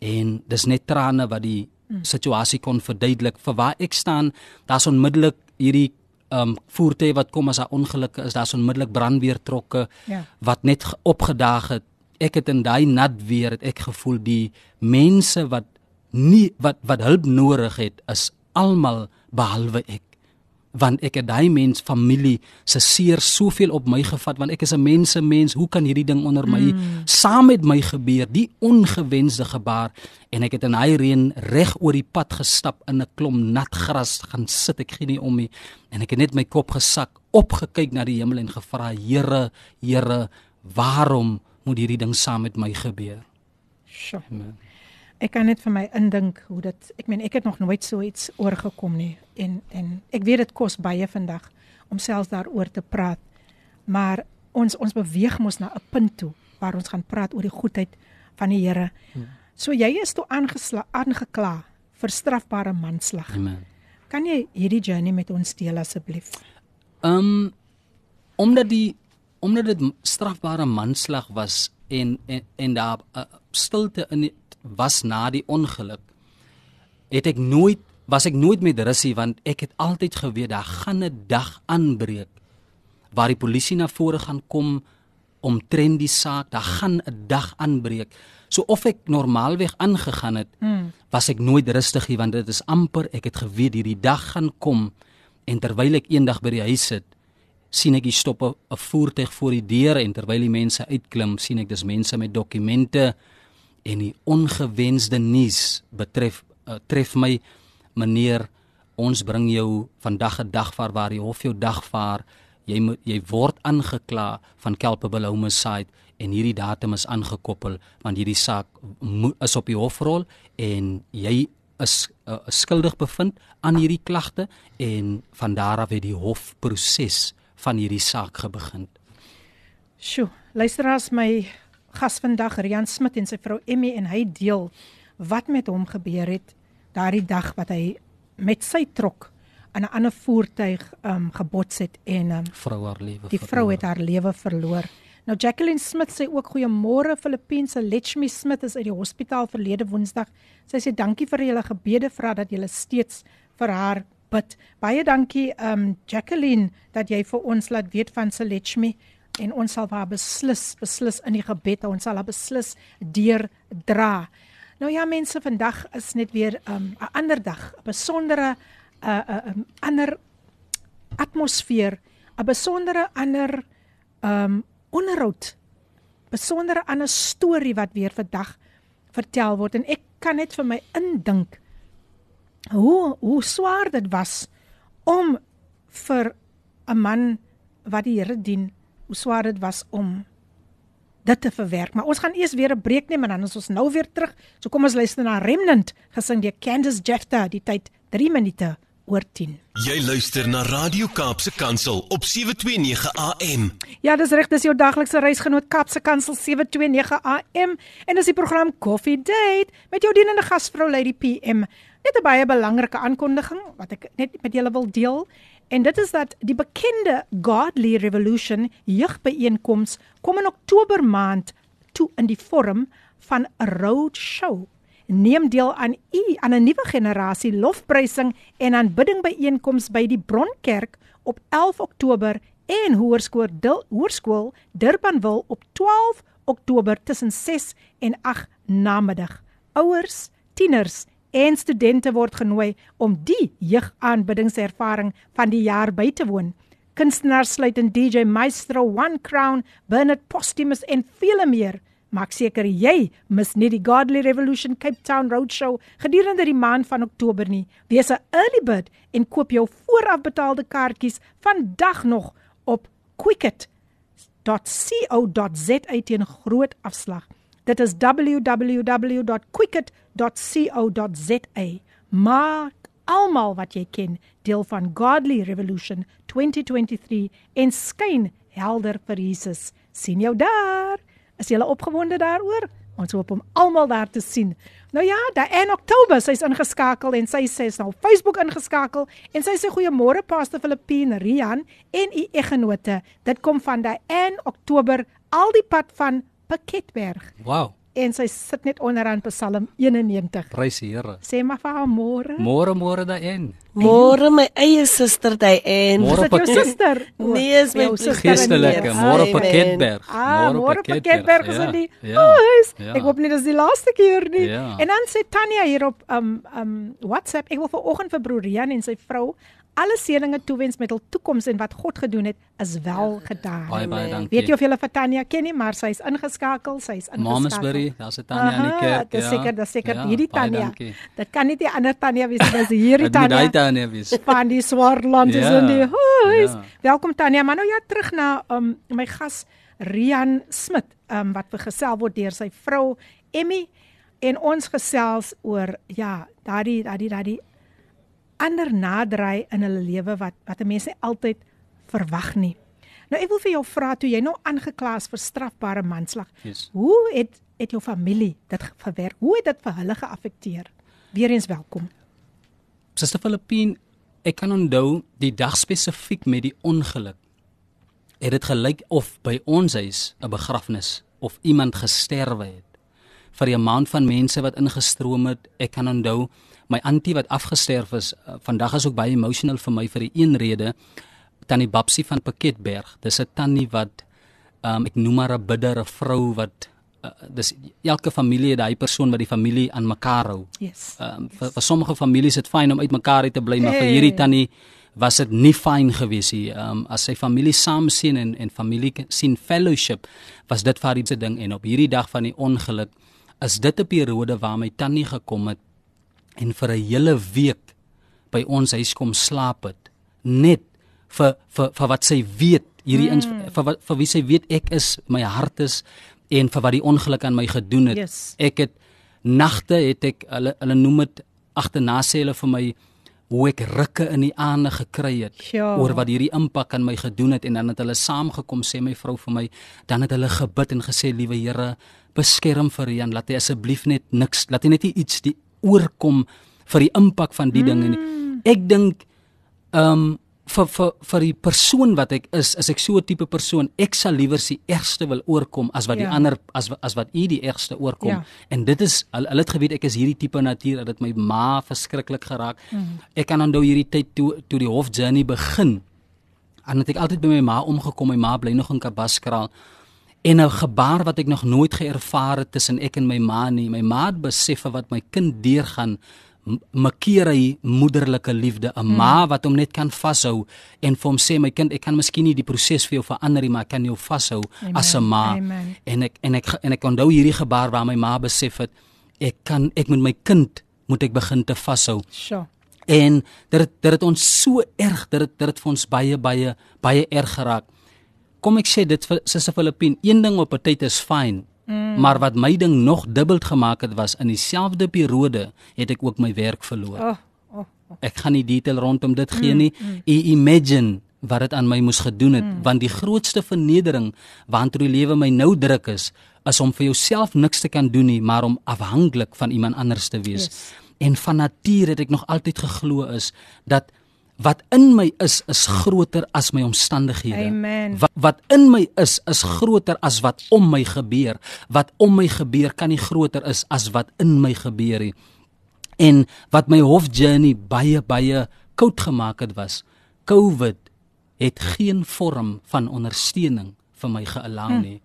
en dis net trane wat die mm. situasie kon verduidelik vir waar ek staan daar's onmiddellik hierdie um voertuie wat kom as 'n ongeluk is daar's onmiddellik brandweertrokke Ja. wat net ge- opgedaag het ek het in daai nat weer het ek gevoel die mense wat nie wat wat hulp nodig het is almal behalwe ek want ek het daai mens familie se seer soveel op my gevat want ek is 'n mense mens hoe kan hierdie ding onder my mm. saam met my gebeur die ongewenste gebaar en ek het in hy reën reg oor die pad gestap in 'n klomp nat gras gaan sit ek gee nie om nie en ek het net my kop gesak opgekyk na die hemel en gevra Here Here waarom moet hierdie ding saam met my gebeur Sjoe. Amen. Ek kan net vir my indink hoe dit ek meen ek het nog nooit so iets oorgekom nie en en ek weet dit kos baie vandag om selfs daaroor te praat. Maar ons ons beweeg mos na 'n punt toe waar ons gaan praat oor die goedheid van die Here. So jy is toe aangesla aangekla vir strafbare manslag. Amen. Kan jy hierdie journey met ons deel asseblief? Um omdat die omdat dit strafbare manslag was en en, en daar uh, stilte in die, was na die ongeluk het ek nooit was ek nooit met rusie want ek het altyd geweet daar gaan 'n dag aanbreek waar die polisie na vore gaan kom omtrent die saak daar gaan 'n dag aanbreek so of ek normaalweg aangegaan het Hmm. was ek nooit rustig nie want dit is amper ek het geweet hierdie dag gaan kom en terwyl ek eendag by die huis sit sien ek hier stop 'n voertuig voor die deur en terwyl die mense uitklim sien ek dis mense met dokumente en die ongewenste nuus betref uh, tref my meneer ons bring jou vandag 'n dagvaar waar die hof jou dagvaar jy moet jy word aangekla van culpable homicide en hierdie datum is aangekoppel want hierdie saak is op die hofrol en jy is uh, skuldig bevind aan hierdie klagte en van daar af het die hofproses van hierdie saak begin. Sjoe, luisteraars my gas vandag Rian Smit en sy vrou Emmy en hy deel wat met hom gebeur het daardie dag wat hy met sy trok aan 'n ander voertuig um gebots het en um, Vrou haar lewe. die vrou het haar lewe verloor. Nou Jacqueline Smit sê ook goeiemôre Filippeense Lechmi Smit is uit die hospitaal verlede Woensdag. Sy sê dankie vir julle gebede vra dat julle steeds vir haar bid. Baie dankie um Jacqueline dat jy vir ons laat weet van Selechmi en ons sal haar beslis beslis in die gebed hou. ons sal haar beslis deurdra. Nou ja mense, vandag is net weer um 'n ander dag, 'n besondere 'n uh, 'n uh, um, ander atmosfeer, 'n besondere ander um, onderhoud, besondere ander storie wat weer vandag vertel word en ek kan net vir my indink hoe hoe swaar dit was om vir 'n man wat die Here dien, hoe swaar dit was om dit te verwerk. Maar ons gaan eers weer 'n breek neem en dan is ons nou weer terug. So kom ons luister na Remnant gesing deur Candice Jefta, die tyd 3 minute oor 10. Jy luister na Radio Kaapse Kansel op 729 AM. Ja, dis reg, dis jou daglikse reisgenoot Kaapse Kansel 729 AM en dis die program Coffee Date met jou dienende gasvrou Lady PM. Net 'n baie belangrike aankondiging wat ek net met julle wil deel. En dit is dat die bekende Godly Revolution jeugbyeenkoms kom in Oktober maand toe in die vorm van 'n road show. Neem deel aan u aan 'n nuwe generasie lofprysing en aanbidding byeenkoms by die Bronkerk op 11 Oktober en Hoërskool Hoërskool Durbanville op 12 Oktober tussen 6 en 8 namiddag. Ouers, tieners en studente word genooi om die jeugaanbiddingservaring van die jaar by te woon. Kunstenaars sluit in DJ Maestro One Crown, Bernard Postumus en vele meer. Maak seker jy mis nie die Godly Revolution Cape Town Roadshow gedurende die maand van Oktober nie. Wees 'n early bird en koop jou voorafbetaalde kaartjies vandag nog op quicket.co.za teen groot afslag. Dit is www.quicket.co.za. Maak almal wat jy ken deel van Godly Revolution 2023 en skyn helder vir Jesus. sien jou daar. Is jy opgewonde daaroor? Ons hoop om almal daar te sien. Nou ja, daai in Oktober, sy's ingeskakel en sy sê sy nou Facebook ingeskakel en sy sê goeiemôre Pastor Filippine, Rian en u eggenote. Dit kom van daai in Oktober al die pad van Paketberg. Wow. En sy sit net onderaan Psalm 91. Prys die Here. Sê maar vir haar môre. Môre môre daarin. Môre my eie suster daai en Môre dit jou suster? Nee, is my Geestelike, môre Amen. Paketberg. Ah, môre Paketberg is ja, in die Ja. huis. ja. Ek hoop nie dis die laaste keer nie. Ja. En dan sê Tanya hier op um um WhatsApp, ek wil vanoggend vir broer Rian en sy vrou alle seëninge toewens met hul toekoms en wat God gedoen het is wel gedaan. Baie baie dankie. Weet jy of jy vir Tanya ken nie, maar sy's ingeskakel, sy's ingeskakel. Mamasbury, daar's 'n Tanya in die kerk. Dis ja. seker, dis seker Ja, hierdie Tanya. Dit kan nie die ander Tanya wees nie, dis hierdie Dit moet Tanya. hy Tanya wees. van die Swartland is Ja, in die huis. ja. Welkom Tanya, maar nou ja terug na um my gas Rian Smit, um wat vergesel word deur sy vrou Emmy en ons gesels oor ja, daardie daardie daardie ander naderry in hulle lewe wat wat 'n mens nie altyd verwag nie. Nou ek wil vir jou vra toe jy nou aangekla is vir strafbare manslag. Yes. Hoe het het jou familie dit verwerk? Hoe het dit vir hulle geaffekteer? Weereens welkom. Suster Filippine, ek kan onthou die dag spesifiek met die ongeluk. Het dit gelyk of by ons huis 'n begrafnis of iemand gesterwe het. Vir die maand van mense wat ingestroom het, ek kan onthou my antie wat afgesterf is. uh, Vandag is ook baie emotional vir my vir die een rede. Tannie Babsie van Paketberg. Dis 'n tannie wat um, ek noem maar 'n bidder, 'n vrou wat uh, dis elke familie het daai persoon wat die familie aan mekaar hou. Yes. Ehm um, vir, vir sommige families is dit fyn om uitmekaar uit te bly, maar vir Hey. hierdie tannie was dit nie fyn gewees nie. Ehm um, as sy familie saam sien en en familie sien fellowship, was dit vir haar iets 'n ding en op hierdie dag van die ongeluk is dit 'n periode waar my tannie gekom het en vir 'n hele week by ons huis kom slaap het net vir vir vir wat sy weet hierdie mm. ins, vir wat vir wie sy weet ek is my hart is en vir wat die ongeluk aan my gedoen het Yes. ek het nagte het ek hulle hulle noem dit agterna sê hulle vir my hoe ek rukke in die aande gekry het Ja. oor wat hierdie impak aan my gedoen het en dan het hulle saamgekom sê my vrou vir my dan het hulle gebid en gesê liewe Here beskerm vir Jan laat hy asseblief net niks laat hy net iets die oorkom vir die impak van die mm. dinge nie ek dink ehm um, vir vir vir die persoon wat ek is, is ek so 'n tipe persoon. Ek sal liewer die ergste wil oorkom as wat Ja. die ander as as wat u die ergste oorkom. Ja. En dit is hulle het geweet ek is hierdie tipe natuur dat dit my ma verskriklik geraak. Mm. Ek kan onthou hierdie tyd toe toe die hof journey begin. En het ek altyd by my ma omgekom. My ma bly nog in Kabaskraal. En 'n gebaar wat ek nog nooit geervaar het tussen ek en my ma nie. My ma het besef wat my kind deurgaan m- markeer hy moederlike liefde, 'n ma wat hom net kan vashou en vir hom sê my kind, ek kan miskien nie die proses vir jou verander nie, maar ek kan jou vashou as 'n ma. Amen. En ek en ek en ek onthou hierdie gebaar waar my ma besef het ek kan ek moet my kind moet ek begin te vashou. Sjoe. En dit dit het ons so erg, dit het, dit het vir ons baie baie baie erg geraak. Kom ek sê dit vir Suster Filippin, een ding op 'n tyd is fyn. Mm. Maar wat my ding nog dubbel gemaak het was in dieselfde periode het ek ook my werk verloor. Oh, oh, oh. Ek gaan nie detail rondom dit gee nie. Mm, mm. Imagine wat dit aan my moes gedoen het, mm. want die grootste vernedering waantoe die lewe my nou druk is, is om vir jouself niks te kan doen nie, maar om afhanklik van iemand anders te wees. Yes. En van nature het ek nog altyd geglo is dat wat in my is is groter as my omstandighede. Amen. Wat wat in my is is groter as wat om my gebeur. Wat om my gebeur kan nie groter is as wat in my gebeur nie. En wat my hof journey baie baie koud gemaak het was COVID het geen vorm van ondersteuning vir my geallow nie.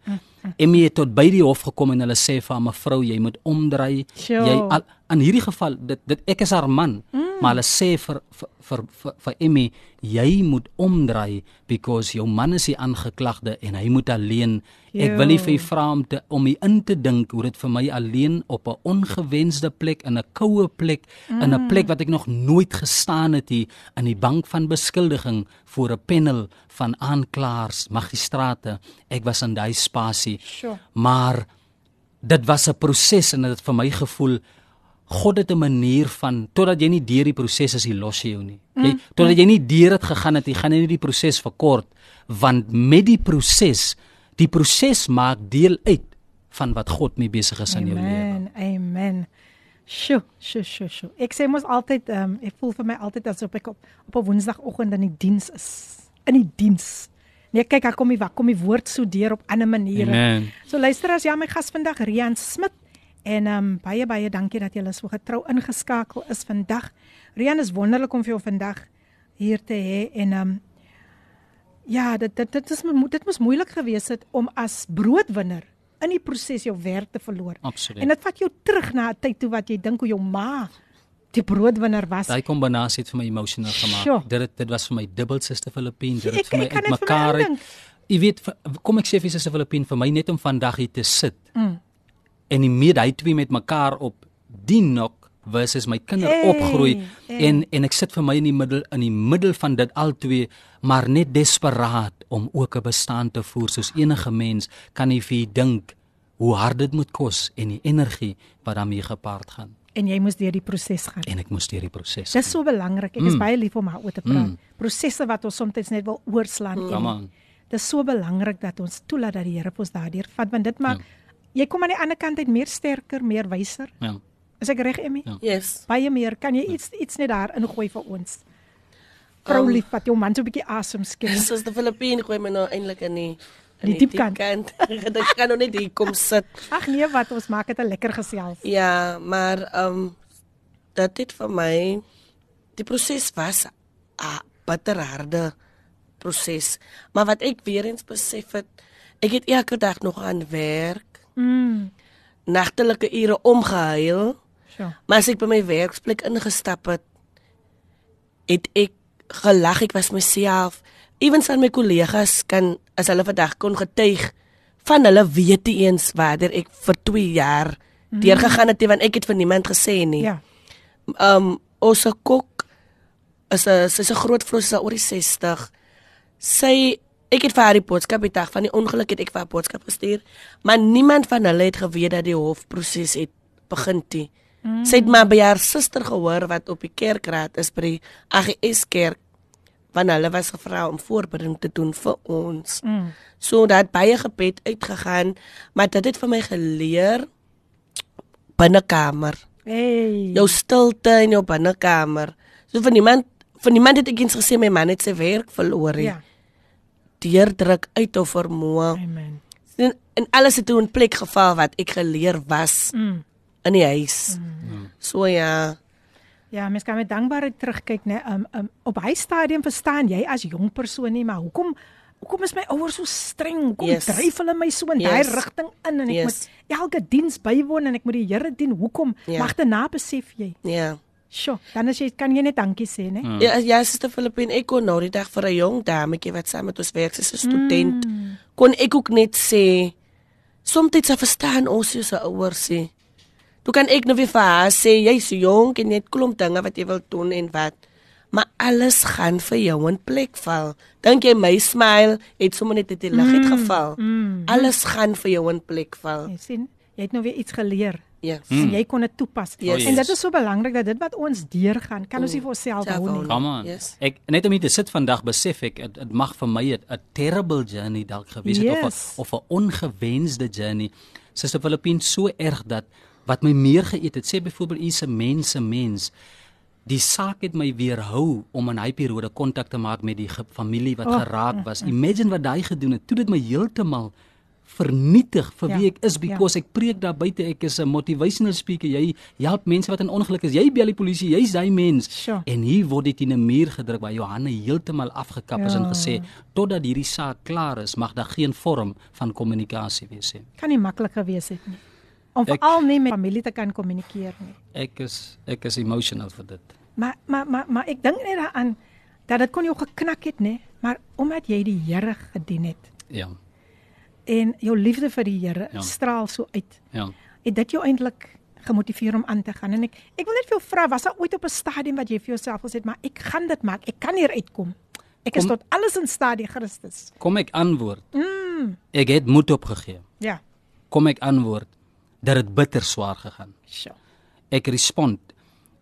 Emmy het tot by die hof gekom en hulle sê vir haar mevrou jy moet omdraai. Sjoe. Jy al, in hierdie geval dit dit ek is haar man, mm. maar hulle sê vir vir vir vir, vir Emmy jy moet omdraai because jou man is die aangeklagde en hy moet alleen. Ek wil nie vir u vra om te om u in te dink hoe dit vir my alleen op 'n ongewenste plek in 'n koue plek mm. in 'n plek wat ek nog nooit gestaan het hier in die bank van beskuldiging voor 'n panel van aanklaers, magistrate. Ek was in daai spasie. Sjoe. Maar dit was 'n proses en dit het vir my gevoel God het 'n manier van totdat jy nie deur die proses is, hy los jou nie. Jy totdat jy nie deur dit gegaan het, jy gaan nie die proses verkort want met die proses, die proses maak deel uit van wat God mee besig is in jou lewe. Amen. Amen. Sjoe, sjoe, sjoe, sjoe. Ek sê mos altyd ehm um, ek voel vir my altyd asof ek op op 'n Woensdagoggend in die diens is. In die diens. Nee, kyk, daar kom die wat kom die woord so deur op ander maniere. Amen. So luister as ja my gas vandag Rian Smit en ehm um, baie baie dankie dat jy so getrou ingeskakel is vandag. Rian is wonderlik om vir jou vandag hier te hê en ehm um, ja, dit dit dit is dit moes moeilik gewees het om as broodwinner in die proses jou werk te verloor. Absoluut. En dit vat jou terug na 'n tyd toe wat jy dink hoe jou ma die broodwinner was. Daai kombinasie het vir my emosioneel gemaak. Sjoe. Dit het, dit was vir my dubbel suster Filippine, dit het vir my uitmekaar uit. Jy weet, kom ek sê vir suster Filippine vir my net om vandag hier te sit. Mm. En die meet hy twee met mekaar op die nok versus my kinder Hey, opgroei hey. en en ek sit vir my in die middel in die middel van dit al twee maar net desperaat om ook 'n bestaan te voer soos enige mens kan nie vir dink hoe hard dit moet kos en die energie wat daarmee gepaard gaan En jy moes deur die proses gaan. en ek moes deur die proses Dis so belangrik. Ek is Mm. baie lief om daaroor te praat. Mm. Prosesse wat ons soms net wil oorslaan. Come en on. Dis so belangrik dat ons toelaat dat die Here ons daardeur vat want dit maak jy kom aan die ander kant uit meer sterker, meer wyser. ja Is ek reg, Emmy? Ja. Yes. Baie meer. Kan jy iets iets net daar ingooi vir ons? Vrou Um, lief wat jou man so 'n bietjie asem skep. Soos die Filippine gooi my nou eintlik in die in Die diepkant. diepkant. Dit gaan nou net hier kom sit. Ag nee, wat ons maak dit 'n lekker gesels. Ja, maar ehm um, dit vir my die proses was 'n bitterharde proses. Maar wat ek weer eens besef het, ek het elke dag nog aan werk, Mm. nagtelike ure omgehuil. So. Maar as ek by my werksplek ingestap het, het ek gelag, ek was myself. Ewens aan my kollegas kan as hulle vandag kon getuig van hulle weet nie eens waarder ek vir 2 jaar mm. deurgegaan het want ek het vir niemand gesê nie. Ja. Um ons kok is 'n sy's 'n groot vrou sy is oor die 60. Sy ek het vir haar die boodskap die dag van die ongeluk het ek vir haar boodskap gestuur, maar niemand van hulle het geweet dat die hofproses het begin nie. Mm. Sy het maar by haar suster gehoor wat op die kerkraad is by die AGS kerk want hulle was gevra om voorbereiding te doen vir ons. Mm. So dat baie gebed uitgegaan, maar dit het vir my geleer binnekamer Hey. jou stilte in jou binnekamer. So vir niemand vir niemand het ek eens gesê my man het sy werk verloor. Ja. Deurdruk uit of vermoë. Amen. En, en alles het toe in plek geval wat ek geleer was Mm. in die huis. So ja. Ja, mens kan met dankbaarheid terugkyk, né? Um, um op hy stadium verstaan jy as jong persoon nie, maar hoekom hoekom is my ouers so streng? Hoekom Yes. dryf hulle my so in daai Yes. rigting in en ek Yes. moet elke diens bywoon en ek moet die Here dien? Hoekom? Ja. Mag daarna besef jy. Ja. Sjoe, dan as jy kan jy net dankie sê, né? Mm. Ja, ja, Suster Filippine, ek kon nou die dag vir 'n jong dametjie wat saam met ons werk, sy's 'n student, mm. kon ek ook net sê soms dit se verstaan ons se ouers sê. Toe kan ek nou weer vir haar sê jy's jonk en net klomp dinge wat jy wil doen en wat. Maar alles gaan vir jou in plek val. Dink jy my smile het sommer net uit die lug uit geval. mm. Alles gaan vir jou in plek val. Jy sien, jy het nou weer iets geleer Ja. mm. en jy kon dit toepas. Yes. En dit is so belangrik dat dit wat ons deurgaan, kan ons nie vir onsself Self hou nie. Come on. Yes. Ek net om hier te sit vandag besef ek dit dit mag vir my 'n terrible journey dalk gewees het Yes. of 'n of 'n ongewenste journey. Suster Filippine so erg dat wat my meer geëet het, sê byvoorbeeld u se mense mens. Die saak het my weerhou om in hy periode kontak te maak met die familie wat Oh, geraak was. Imagine wat daai gedoen het. Toe dit my heeltemal vernietig vir Ja, wie ek is ja. because ek preek daar buite ek is 'n motivational speaker jy help mense wat in ongeluk is jy bel die polisie jy's daai mens Sure. en hier word dit in 'n muur gedruk waar Johanna heeltemal afgekap is en Ja. gesê totdat hierdie saak klaar is mag daar geen vorm van kommunikasie wees nie Kan nie maklik gewees het nie. Om veral nie met familie te kan kommunikeer nie. ek is ek is emotional vir dit Maar maar maar maar ek dink net daaraan dat dit kon jou geknak het, nê? Maar omdat jy die Here gedien het ja en jou liefde vir die Here Ja. straal so uit, ja het dit jou eintlik gemotiveer om aan te gaan. En ek ek wil net vir jou vra, was daar ooit op 'n stadium wat jy vir jouself gesê het, maar ek gaan dit maak. Ek kan hier uitkom. Ek is Kom- tot alles in staat deur Christus. kom ek antwoord mm. ek het moed opgegee Ja. kom ek antwoord dat dit bitter swaar gegaan Sjoe. ek respond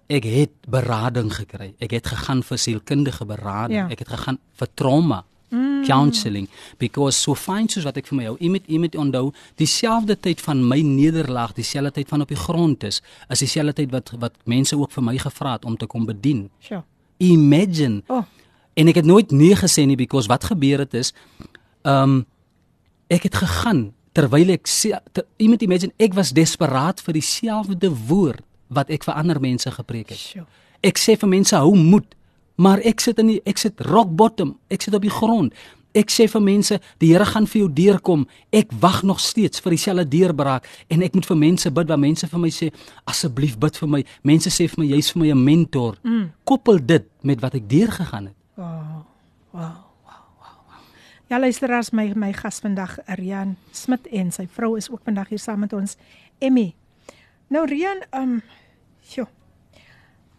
ek het berading gekry ek het gegaan vir sielkundige berading Ja. ek het gegaan vir trauma mm. counselling because so fyn soos wat ek vir my hou iemand iemand onthou dieselfde tyd van my nederlaag dieselfde tyd van op die grond is is dieselfde tyd wat wat mense ook vir my gevra het om te kom bedien Sjoe. imagine Oh, En ek het nooit nee gesê nie because wat gebeur het is ehm um, ek het gegaan terwyl ek ter, iemand imagine ek was desperaat vir dieselfde woord wat ek vir ander mense gepreek het. Ek sê vir mense hou moed, maar ek sit in die, ek sit rock bottom, ek sit op die grond. Ek sê vir mense die Here gaan vir jou deurkom. Ek wag nog steeds vir dieselfde deurbraak en ek moet vir mense bid waar mense vir my sê asseblief bid vir my. Mense sê vir my jy's vir my 'n mentor. Mm. Koppel dit met wat ek deurgegaan het. Wow. Wow. Ja, luisteraars, my my gas vandag, Rian Smit en sy vrou is ook vandag hier saam met ons, Emmy. Nou Rian, ehm um, sjoe.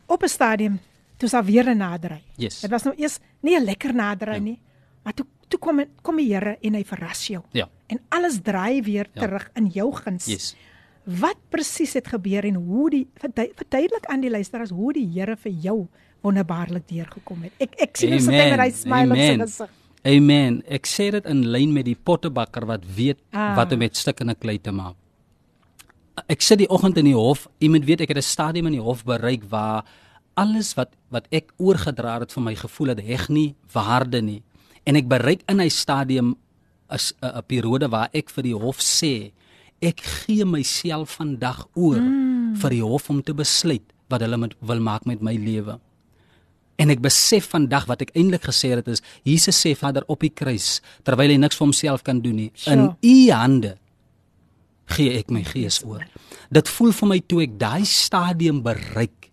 Op 'n stadium toe sa weer 'n naderry. Yes. Dit was nou eers nie 'n lekker naderry ja. nie, maar toe toe kom kom die Here en hy verras jou. Ja. En alles draai weer Ja. terug in jou guns. Yes. Wat presies het gebeur en hoe die verdu- verduidelik aan die luisteraars hoe die Here vir jou wonderbaarlik deurgekom het. Ek ek sien hom sit met hy smile op sy Amen. gesig. Amen. Ek sê dit in lyn met die pottebakker wat weet Ah. wat om met stukkende klei te maak. Ek sit die oggend in die hof. Iemand weet ek het 'n stadium in die hof bereik waar alles wat wat ek oorgedra het vir my gevoel het heg nie waarde nie. En ek bereik in hy stadium 'n 'n periode waar ek vir die hof sê ek gee myself vandag oor mm. vir die hof om te besluit wat hulle met, wil maak met my lewe. En ek besef vandag wat ek eintlik gesê het is Jesus sê Vader op die kruis terwyl hy niks vir homself kan doen nie in Sure. u hande gee ek my gees oor. Dit voel vir my toe ek daai stadium bereik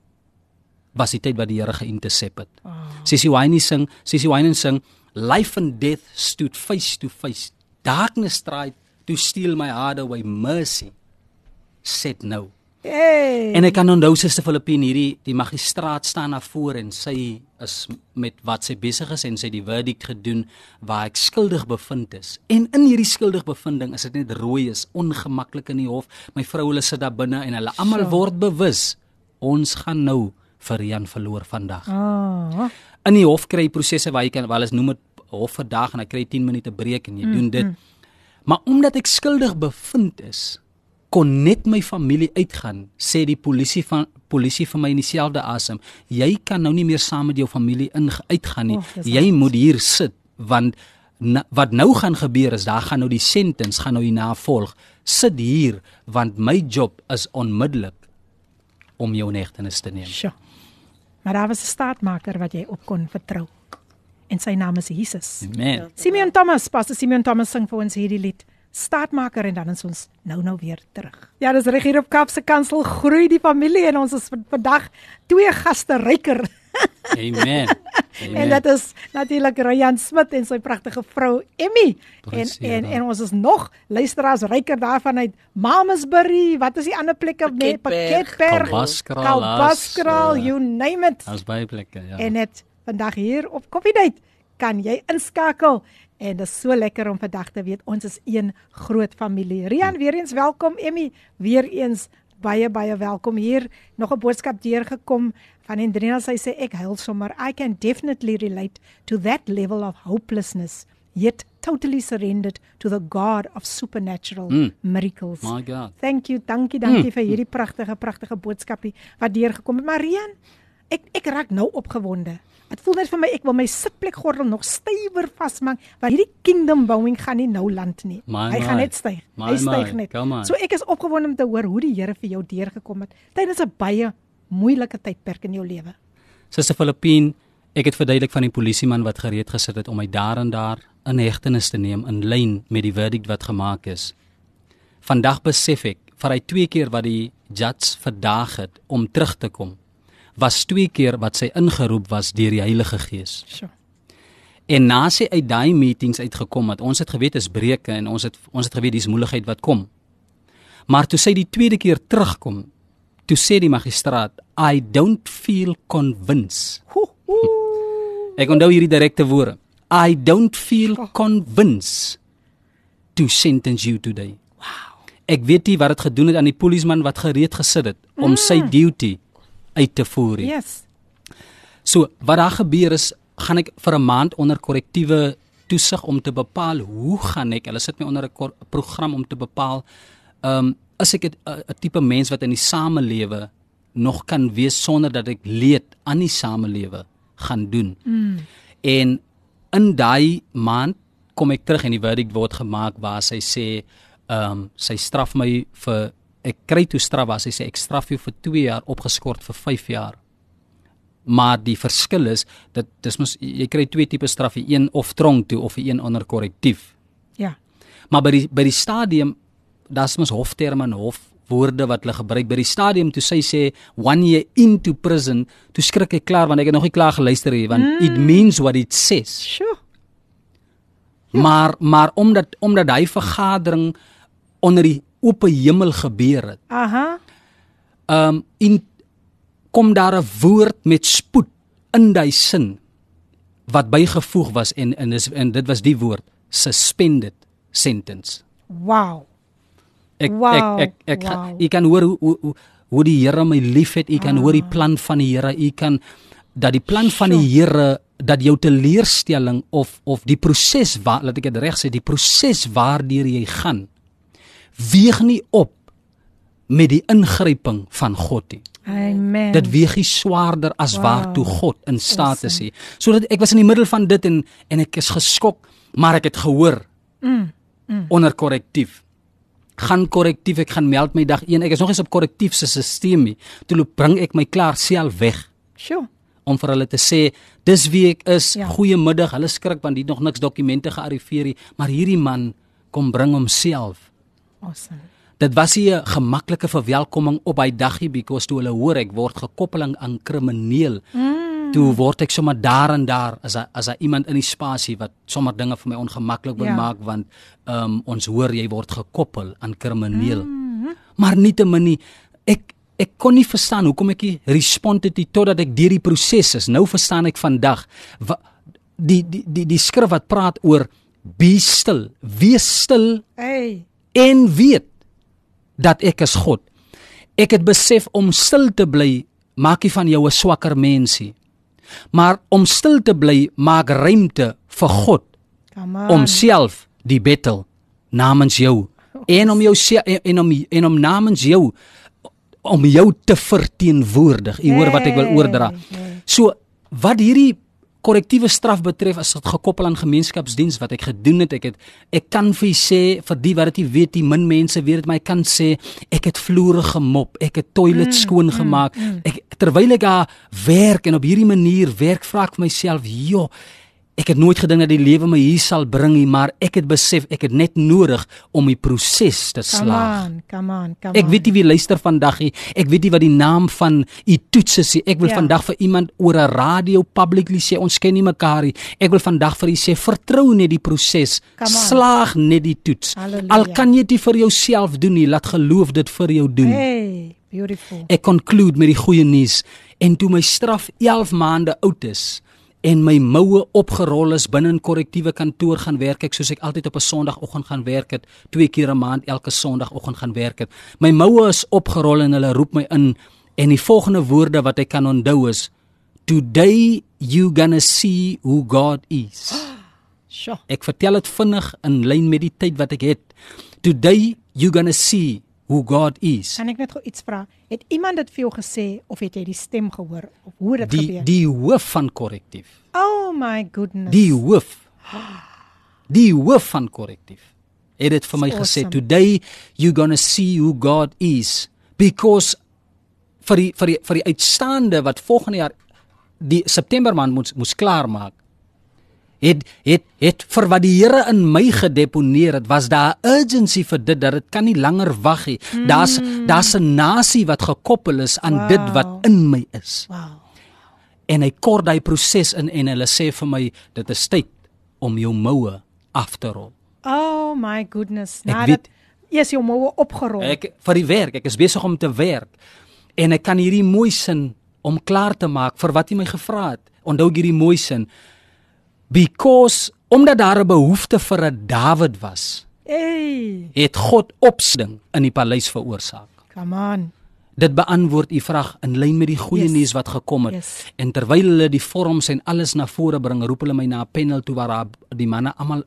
was die tyd wat die Here geïntersep het. Oh. Sissy Wynne sing, Sissy Wynne sing life and death stood face to face. Darkness tried to steal my heart away mercy said no. Hey. En ek kan onthou Suster Filippine hierdie die magistraat staan daar voor en sy is met wat sy besig is en sy het die verdict gedoen waar ek skuldig bevind is. En in hierdie skuldig bevinding is dit net rooi is, ongemaklik in die hof. My vrou hulle sit daar binne en hulle almal Sure. word bewus ons gaan nou vir Jan verloor vandag. Ah. In die hof kry jy prosesse waar jy kan wel is noem dit hof vandag en hy kry 10 minute breek en jy mm, doen dit. Mm. Maar omdat ek skuldig bevind is, kon net my familie uitgaan, sê die polisie van polisie vir my in dieselfde asem. Jy kan nou nie meer saam met jou familie in uitgaan nie. Dis jy moet hier sit want na, wat nou gaan gebeur is daar gaan nou die sentence gaan nou hierna volg. Sit hier want my job is onmiddellik om jou in hegtenis te neem. Sjoe. Maar daar was 'n staatmaker wat jy op kon vertrou. En sy naam is Jesus. Amen. Simeon Thomas, Pastor Simeon Thomas sing vir ons hierdie lied staatmaker en dan is ons nou-nou weer terug. Ja, dis reg hier op Kaapse Kansel groei die familie en ons is vandag twee gaste ryker. Amen. Amen. En dit is natuurlik Ryan Smit en sy pragtige vrou Emmy. En ja. en en ons is nog luisteraars ryker daarvan uit Mamesbury, wat is die ander plekke nee, met Pakketberg, Kalbaskraal, you name it. Daar's baie plekke, ja. En net vandag hier op Coffee Date kan jy inskakel en dit is so lekker om vandag te weet ons is een groot familie. Rian, weer eens welkom Emmy, weer eens baie baie welkom hier. Nog 'n boodskap deurgekom van Hendrina sy sê ek huil sommer. I can definitely relate to that level of hopelessness yet totally surrendered to the God of supernatural Mm. miracles. My God. Thank you, dankie, dankie vir hierdie pragtige pragtige boodskapie wat deurgekom het. Marian, ek ek raak nou opgewonde. Dit voel net vir my ek wil my sitplekgordel nog stywer vasmaak want hierdie kingdom bouing gaan nie nou land nie. My, Hy my. gaan net styg. My, Hy styg my. net. So ek is opgewonde om te hoor hoe die Here vir jou deurgekom het tydens 'n baie moeilike tydperk in jou lewe. Suster Filippien, ek het verduidelik van die polisieman wat gereed gesit het om my daar en daar in hegtenis te neem in lyn met die verdict wat gemaak is. Vandag besef ek, vir hy twee keer wat die judge verdaag het om terug te kom, was twee keer wat sy ingeroep was deur die Heilige Gees. So. En na sy uit daai meetings uitgekom het, ons het geweet is breuke en ons het ons het geweet dis moeilikheid wat kom. Maar toe sy die tweede keer terugkom, toe sê die magistraat, I don't feel convinced. Ho, ho. Ek onthou hierdie direkte woorde. I don't feel convinced to sentence you today. Wow. Ek weet nie wat dit gedoen het aan die polisieman wat gereed gesit het om sy duty uit te voer nie. Yes. So wat daar gebeur is, gaan ek vir 'n maand onder korrektiewe toesig om te bepaal hoe gaan ek, hulle sit my onder 'n program om te bepaal ehm um, as ek 'n 'n tipe mens wat in die samelewe nog kan wees sonder dat ek leed aan die samelewe gaan doen. Mm. En in daai maand kom ek terug en die verdict word gemaak waar sy sê ehm um, sy straf my vir ek kry toe straf waar sy sê ek straf jou vir 2 jaar opgeskort vir 5 jaar maar die verskil is dat dis mos jy kry twee tipe straffe, een of tronk toe of een onder korrektief. Ja. Maar by die by die stadium daar's mos hofterme en hofwoorde wat hulle gebruik by die stadium toe sy sê one year into prison, toe skrik ek klaar want ek het nog nie klaar geluister nie want mm. it means what it says. Sjoe. Maar maar omdat omdat hy vergadering onder die oop hemel gebeur het. Aha. Ehm um, in kom daar 'n woord met spoed in daai sin wat bygevoeg was en en is en dit was die woord suspended sentence. Wow. Ek Wow, ek ek ek wow. wow. jy kan hoor hoe hoe hoe- die Here my liefhet. Jy kan ah. hoor die plan van die Here. Jy kan dat die plan van die Here dat jou teleurstelling of of die proses waar laat ek dit reg sê, die proses waardeur jy gaan weeg nie op met die ingryping van God nie. Amen. Dit weeg nie swaarder as Wow. waartoe God in staat is nie. Sodat ek was in die middel van dit en en ek is geskok, maar ek het gehoor Mm. mm. onder korrektief. Gaan korrektief, ek gaan meld my dag 1. Ek is nog eens op korrektief se stelsel nie. Toe loop bring ek my klaar self weg Sjoe. om vir hulle te sê dis wie ek is. Ja. Goeiemiddag. Hulle skrik want het nog niks dokumente gearriveer nie, maar hierdie man kom bring homself. Awesome. Dit was 'n gemaklike verwelkoming op hy daggie because toe hulle hoor ek word gekoppeling aan krimineel. Mm. Toe word ek sommer daar en daar as 'n as 'n iemand in die spasie wat sommer dinge vir my ongemaklik wil Ja. maak want um, ons hoor jy word gekoppel aan krimineel. Mm. Maar nietemin nie ek ek kon nie verstaan hoekom ek nie respond het nie totdat ek deur die proses is. Nou verstaan ek vandag wa, die die die die skrif wat praat oor be stil, wees stil Hey. En weet dat ek is God. Ek het besef om stil te bly maak nie van jou 'n swakker mensie. Maar om stil te bly maak ruimte vir God Come on. om self die battle namens jou en om jou en, om en om namens jou om jou te verteenwoordig. U hoor wat ek wil oordra. So wat hierdie korrektiewe straf betref as dit gekoppel aan gemeenskapsdiens wat ek gedoen het, ek het ek kan vir u sê vir die wat dit nie weet, die min mense weet dit, maar ek kan sê ek het vloere gemop, ek het toilet mm, skoon gemaak. Mm, mm. Ek terwyl ek daar werk en op hierdie manier werk, vra ek vir myself, "Jo, Ek het nooit gedink dat die lewe my hier sal bring nie, maar ek het besef ek het net nodig om die proses te Come slaag. on, come on, come Ek on. weet nie wie luister vandag nie. Ek weet nie wat die naam van u toets is nie. Ek wil Ja. ja. vandag vir iemand oor 'n radio publicly sê ons ken nie mekaar nie. Ek wil vandag vir u sê vertrou net die proses. Come. Slaag net die toets. Halleluja. Al kan jy dit vir jouself doen nie, laat geloof dit vir jou doen. Hey, beautiful. Ek conclude met die goeie nuus en toe my straf 11 maande oud is en my moue opgerol is binne 'n korrektiewe kantoor gaan werk ek soos ek altyd op 'n Sondagoggend gaan werk het twee keer 'n maand elke Sondagoggend gaan werk het my moue is opgerol en hulle roep my in en die volgende woorde wat ek kan onthou is today you gonna see who God is Sjoe. Ek vertel dit vinnig in lyn met die tyd wat ek het. Today you gonna see who God is. Kan ek net gou iets vra? Het iemand dit vir jou gesê of het jy die stem gehoor of hoe dit Die gebeur? die hoof van korrektief. Oh my goodness. Die hoof. Die hoof van korrektief. Het dit vir my It's gesê awesome. today you gonna see who God is because vir die vir die vir die uitstaande wat volgende jaar die September maand moes moes klaar maak. Het het het vir wat die Here in my gedeponeer het, was daar 'n urgency vir dit dat dit kan nie langer wag nie. Mm. Daar's daar's 'n nasie wat gekoppel is aan wow. dit wat in my is. Wow. En hy kort daai proses in en hulle sê vir my dit is tyd om jou moue af te rol. Oh my goodness. Nadat weet- eers jou moue opgerol. Ek vir die werk, ek is besig om te werk. En ek kan hierdie mooi sin om klaar te maak vir wat jy my gevra het. Onthou hierdie mooi sin. Because omdat daar 'n behoefte vir 'n Dawid was, Hey, het God opsding in die paleis veroorsaak. come on. Dit beantwoord u vraag in lyn met die goeie Yes. nuus wat gekom het. Yes. En terwyl hulle die vorms en alles na vore bring, roep hulle my na 'n panel toe waar die manne almal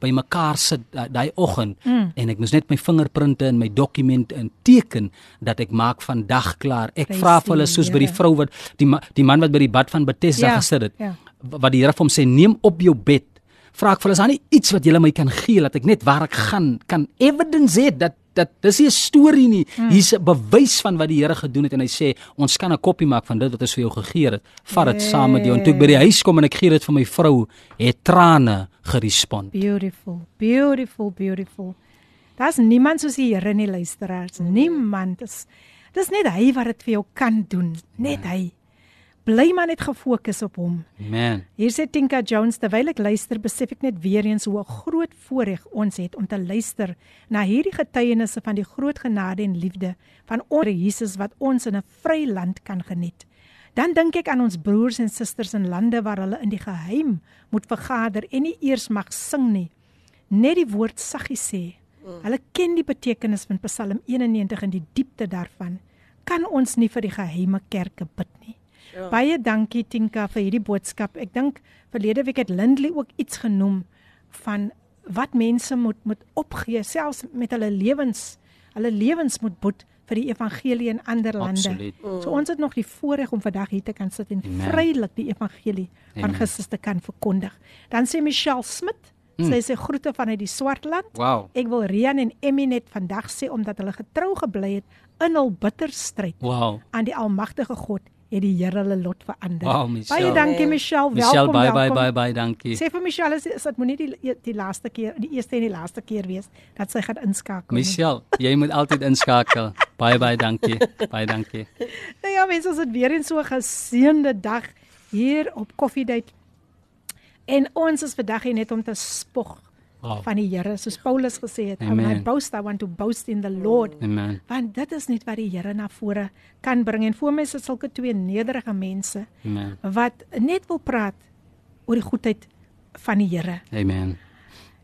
by mekaar sit da- daai oggend mm. en ek moes net my vingerprinte en my dokumente in teken dat ek maak vandag klaar. Ek vra vir hulle soos by die vrou wat die die man wat by die bad van Bethesda Ja, gesit het. ja. Wat die Here vir hom sê, neem op jou bed. Vra ek vir hulle, is daar nie iets wat julle my kan gee dat ek net waar ek gaan kan evidence hê dat dat dis nie 'n storie nie. Hmm. Hier's 'n bewys van wat die Here gedoen het en hy sê ons kan 'n koppie maak van dit wat ons vir jou gegee het. Vat dit saam met jou. En toe ek by die huis kom en ek gee dit vir my vrou, het trane gerespond. Beautiful, beautiful, beautiful. Daar's niemand soos die Here nie luisteraars. Niemand. Dis dis net hy wat dit vir jou kan doen. Net hy. Bly maar net gefokus op hom. Amen. Hier sê Tinka Jones terwyl ek luister, besef ek net weer eens hoe 'n groot voorreg ons het om te luister na hierdie getuienisse van die groot genade en liefde van ons Here Jesus wat ons in 'n vry land kan geniet. Dan dink ek aan ons broers en susters in lande waar hulle in die geheim moet vergader en nie eers mag sing nie. Net die woord saggies sê. Hulle ken die betekenis van Psalm 91 en die diepte daarvan. Kan ons nie vir die geheime kerke bid nie? Ja. Baie dankie Tinka vir hierdie boodskap. Ek dink verlede week het Lindley ook iets genoem van wat mense moet moet opgee selfs met hulle lewens. Hulle lewens moet boet vir die evangelie in ander lande. Absoluut. So ons het nog die voorreg om vandag hier te kan sit en Amen. vrylik die evangelie van Amen. Christus te kan verkondig. Dan sê Michelle Smit, sy sê groete vanuit die Swartland. Wow. Ek wil Rian en Emmy net vandag sê omdat hulle getrou gebly het in hul bitter stryd Wow. aan die almagtige God het die Here hulle lot verander. Wow, Michelle. Baie dankie Michelle, welkom. Michelle, bye bye welkom. bye bye, dankie. Sê vir Michelle is, is dit moenie die die laaste keer, die eerste en die laaste keer wees dat sy gaan inskakel. nie. Michelle, jy moet altyd inskakel. Bye bye, dankie. Bye dankie. Nou ja, mense, ons het weer eens so 'n geseënde dag hier op Koffiedייט. En ons is vandag hier net om te spog Wow. van die Here, soos Paulus gesê het, "I Amen. boast I want to boast in the Lord." Amen. Want dit is net wat die Here na vore kan bring en voor my is dit sulke twee nederige mense Amen. wat net wil praat oor die goedheid van die Here. Amen.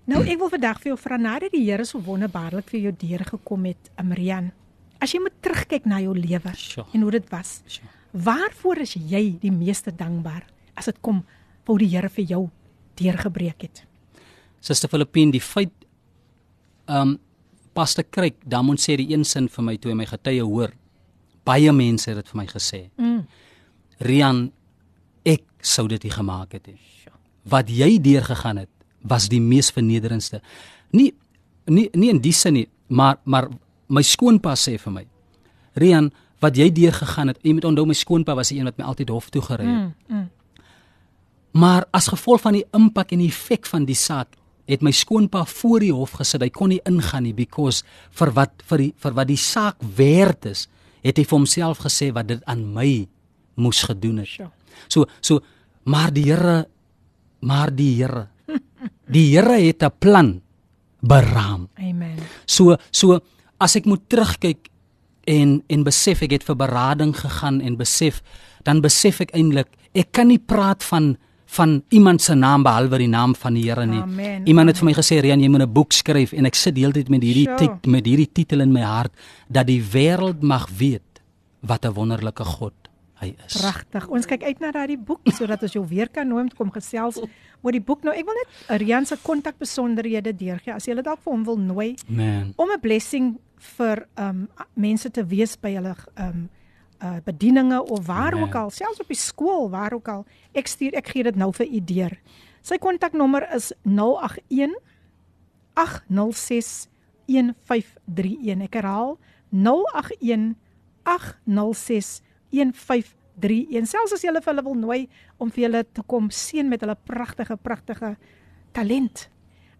Nou ek wil vandag vir jou vra nadat die Here so wonderbaarlik vir jou deurgekom het, Amrian. As jy moet terugkyk na jou lewe en hoe dit was. Sure. Waarvoor is jy die meeste dankbaar as dit kom hoe die Here vir jou deurgebreek het? Suster Filippine, die feit ehm um, Pastor Kryk, dan moet sê die een sin vir my toe hy my getuie hoor. Baie mense het dit vir my gesê. Mm. Rian, ek sou dit nie gemaak het nie. Wat jy deurgegaan het, was die mees vernederendste. Nie nie nie in die sin nie, maar maar my skoonpa sê vir my, Rian, wat jy deurgegaan het, jy moet onthou my skoonpa was die een wat my altyd hof toe gery het. Mm, mm. Maar as gevolg van die impak en die effek van die saak het my skoonpa voor die hof gesit. Hy kon nie ingaan nie because vir wat vir die vir wat die saak werd is, het hy vir homself gesê wat dit aan my moes gedoen het. So so maar die Here maar die Here die Here het 'n plan beraam. Amen. So so as ek moet terugkyk en en besef ek het vir berading gegaan en besef dan besef ek eintlik ek kan nie praat van van iemand se naam behalwe die naam van die Here nie. Amen, Iemand het vir my gesê Rian jy moet 'n boek skryf en ek sit die hele tyd met hierdie Sure. tit, met hierdie titel in my hart dat die wêreld mag weet wat 'n wonderlike God hy is. Pragtig. Ons kyk uit na daardie boek sodat ons jou weer kan nooi om te kom gesels oor die boek. Nou ek wil net Rian se kontakbesonderhede deurgee as jy hulle dalk vir hom wil nooi Man. om 'n blessing vir um mense te wees by hulle um uh bedieninge of waar Ja. ook al, selfs op die skool, waar ook al. Ek stuur ek gee dit nou vir u deur. Sy kontaknommer is 081 806 1531. Ek herhaal 081 806 1531. Selfs as jy hulle wil nooi om vir julle te kom seën met hulle pragtige pragtige talent.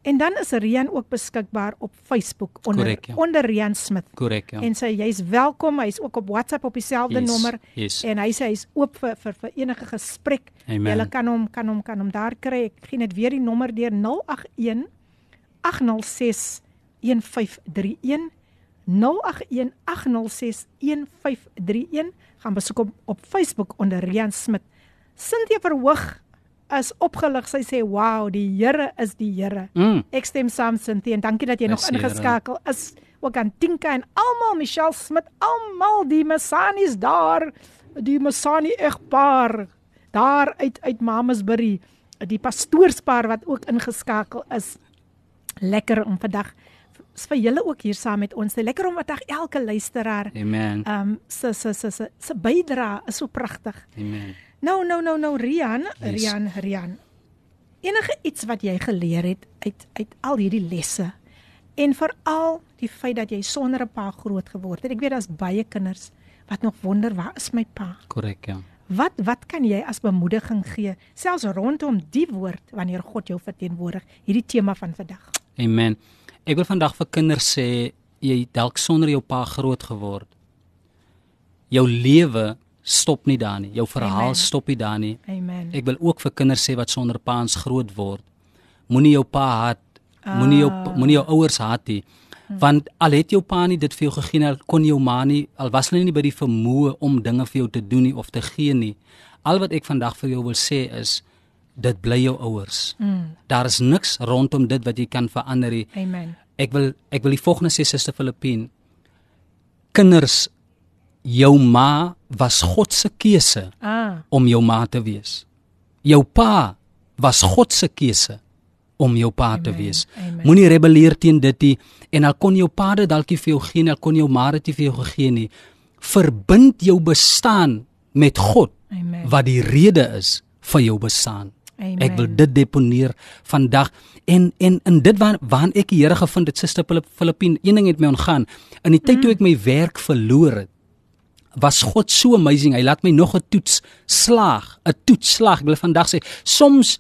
En dan is Rian ook beskikbaar op Facebook onder Korrek, ja. onder Rian Smith. Korrek ja. En sy jy's welkom. Hy's ook op WhatsApp op dieselfde Yes, nommer. yes. En hy sê hy's oop vir vir vir enige gesprek. Jy kan hom kan hom kan hom daar kry. Ek gee net weer die nommer deur 081 806 1531 081 806 1531 gaan besoek op, op Facebook onder Rian Smit. Cynthia Verhoog is opgelig. Sy sê, "Wow, die Here is die Here." Mm. Ek stem saam Cynthia en dankie dat jy nog Here. ingeskakel is. Ook aan Tinka en almal Michelle Smit, almal die Masani's daar, die Masani egpaar daar uit uit Mamasbury, die pastoorspaar wat ook ingeskakel is. Lekker om vandag is vir julle ook hier saam met ons. Lekker om vandag elke luisteraar Amen. ehm um, se se se se se bydra is so pragtig. Amen. Nou nou nou nou Rian, Yes. Rian, Rian. Enige iets wat jy geleer het uit uit al hierdie lesse en veral die feit dat jy sonder 'n pa groot geword het. Ek weet daar's baie kinders wat nog wonder waar is my pa? Korrek ja. Wat wat kan jy as bemoediging gee selfs rondom die woord wanneer God jou verteenwoordig? Hierdie tema van vandag. Amen. Ek wil vandag vir kinders sê jy dalk sonder jou pa groot geword. Jou lewe stop nie daar nie. Jou verhaal Amen. stop nie daar nie. Amen. Ek wil ook vir kinders sê wat sonder paans groot word. Moenie jou pa haat. Moenie jou Ah. moenie jou ouers haat nie. Want al het jou pa nie dit vir jou gegee nie, al kon jou ma nie, al was hulle nie by die vermoë om dinge vir jou te doen nie of te gee nie. Al wat ek vandag vir jou wil sê is dit bly jou ouers. Mm. Daar is niks rondom dit wat jy kan verander nie. Amen. Ek wil ek wil die volgende sê Suster Filippine. Kinders, jou ma was God se keuse Ah, om jou ma te wees. Jou pa was God se keuse om jou pa te Amen, wees. amen. Moenie rebelleer teen dit nie en al kon jou pa dit dalk nie vir jou gee nie, al kon jou ma dit nie vir jou gegee nie. Verbind jou bestaan met God Amen. wat die rede is vir jou bestaan. Amen. Ek wil dit deponeer vandag en en in dit waar waar ek die Here gevind het Suster Filippine een ding het my ontgaan in die tyd toe ek my werk verloor het was God so amazing hy laat my nog 'n toets slaag 'n toets slaag ek wil vandag sê soms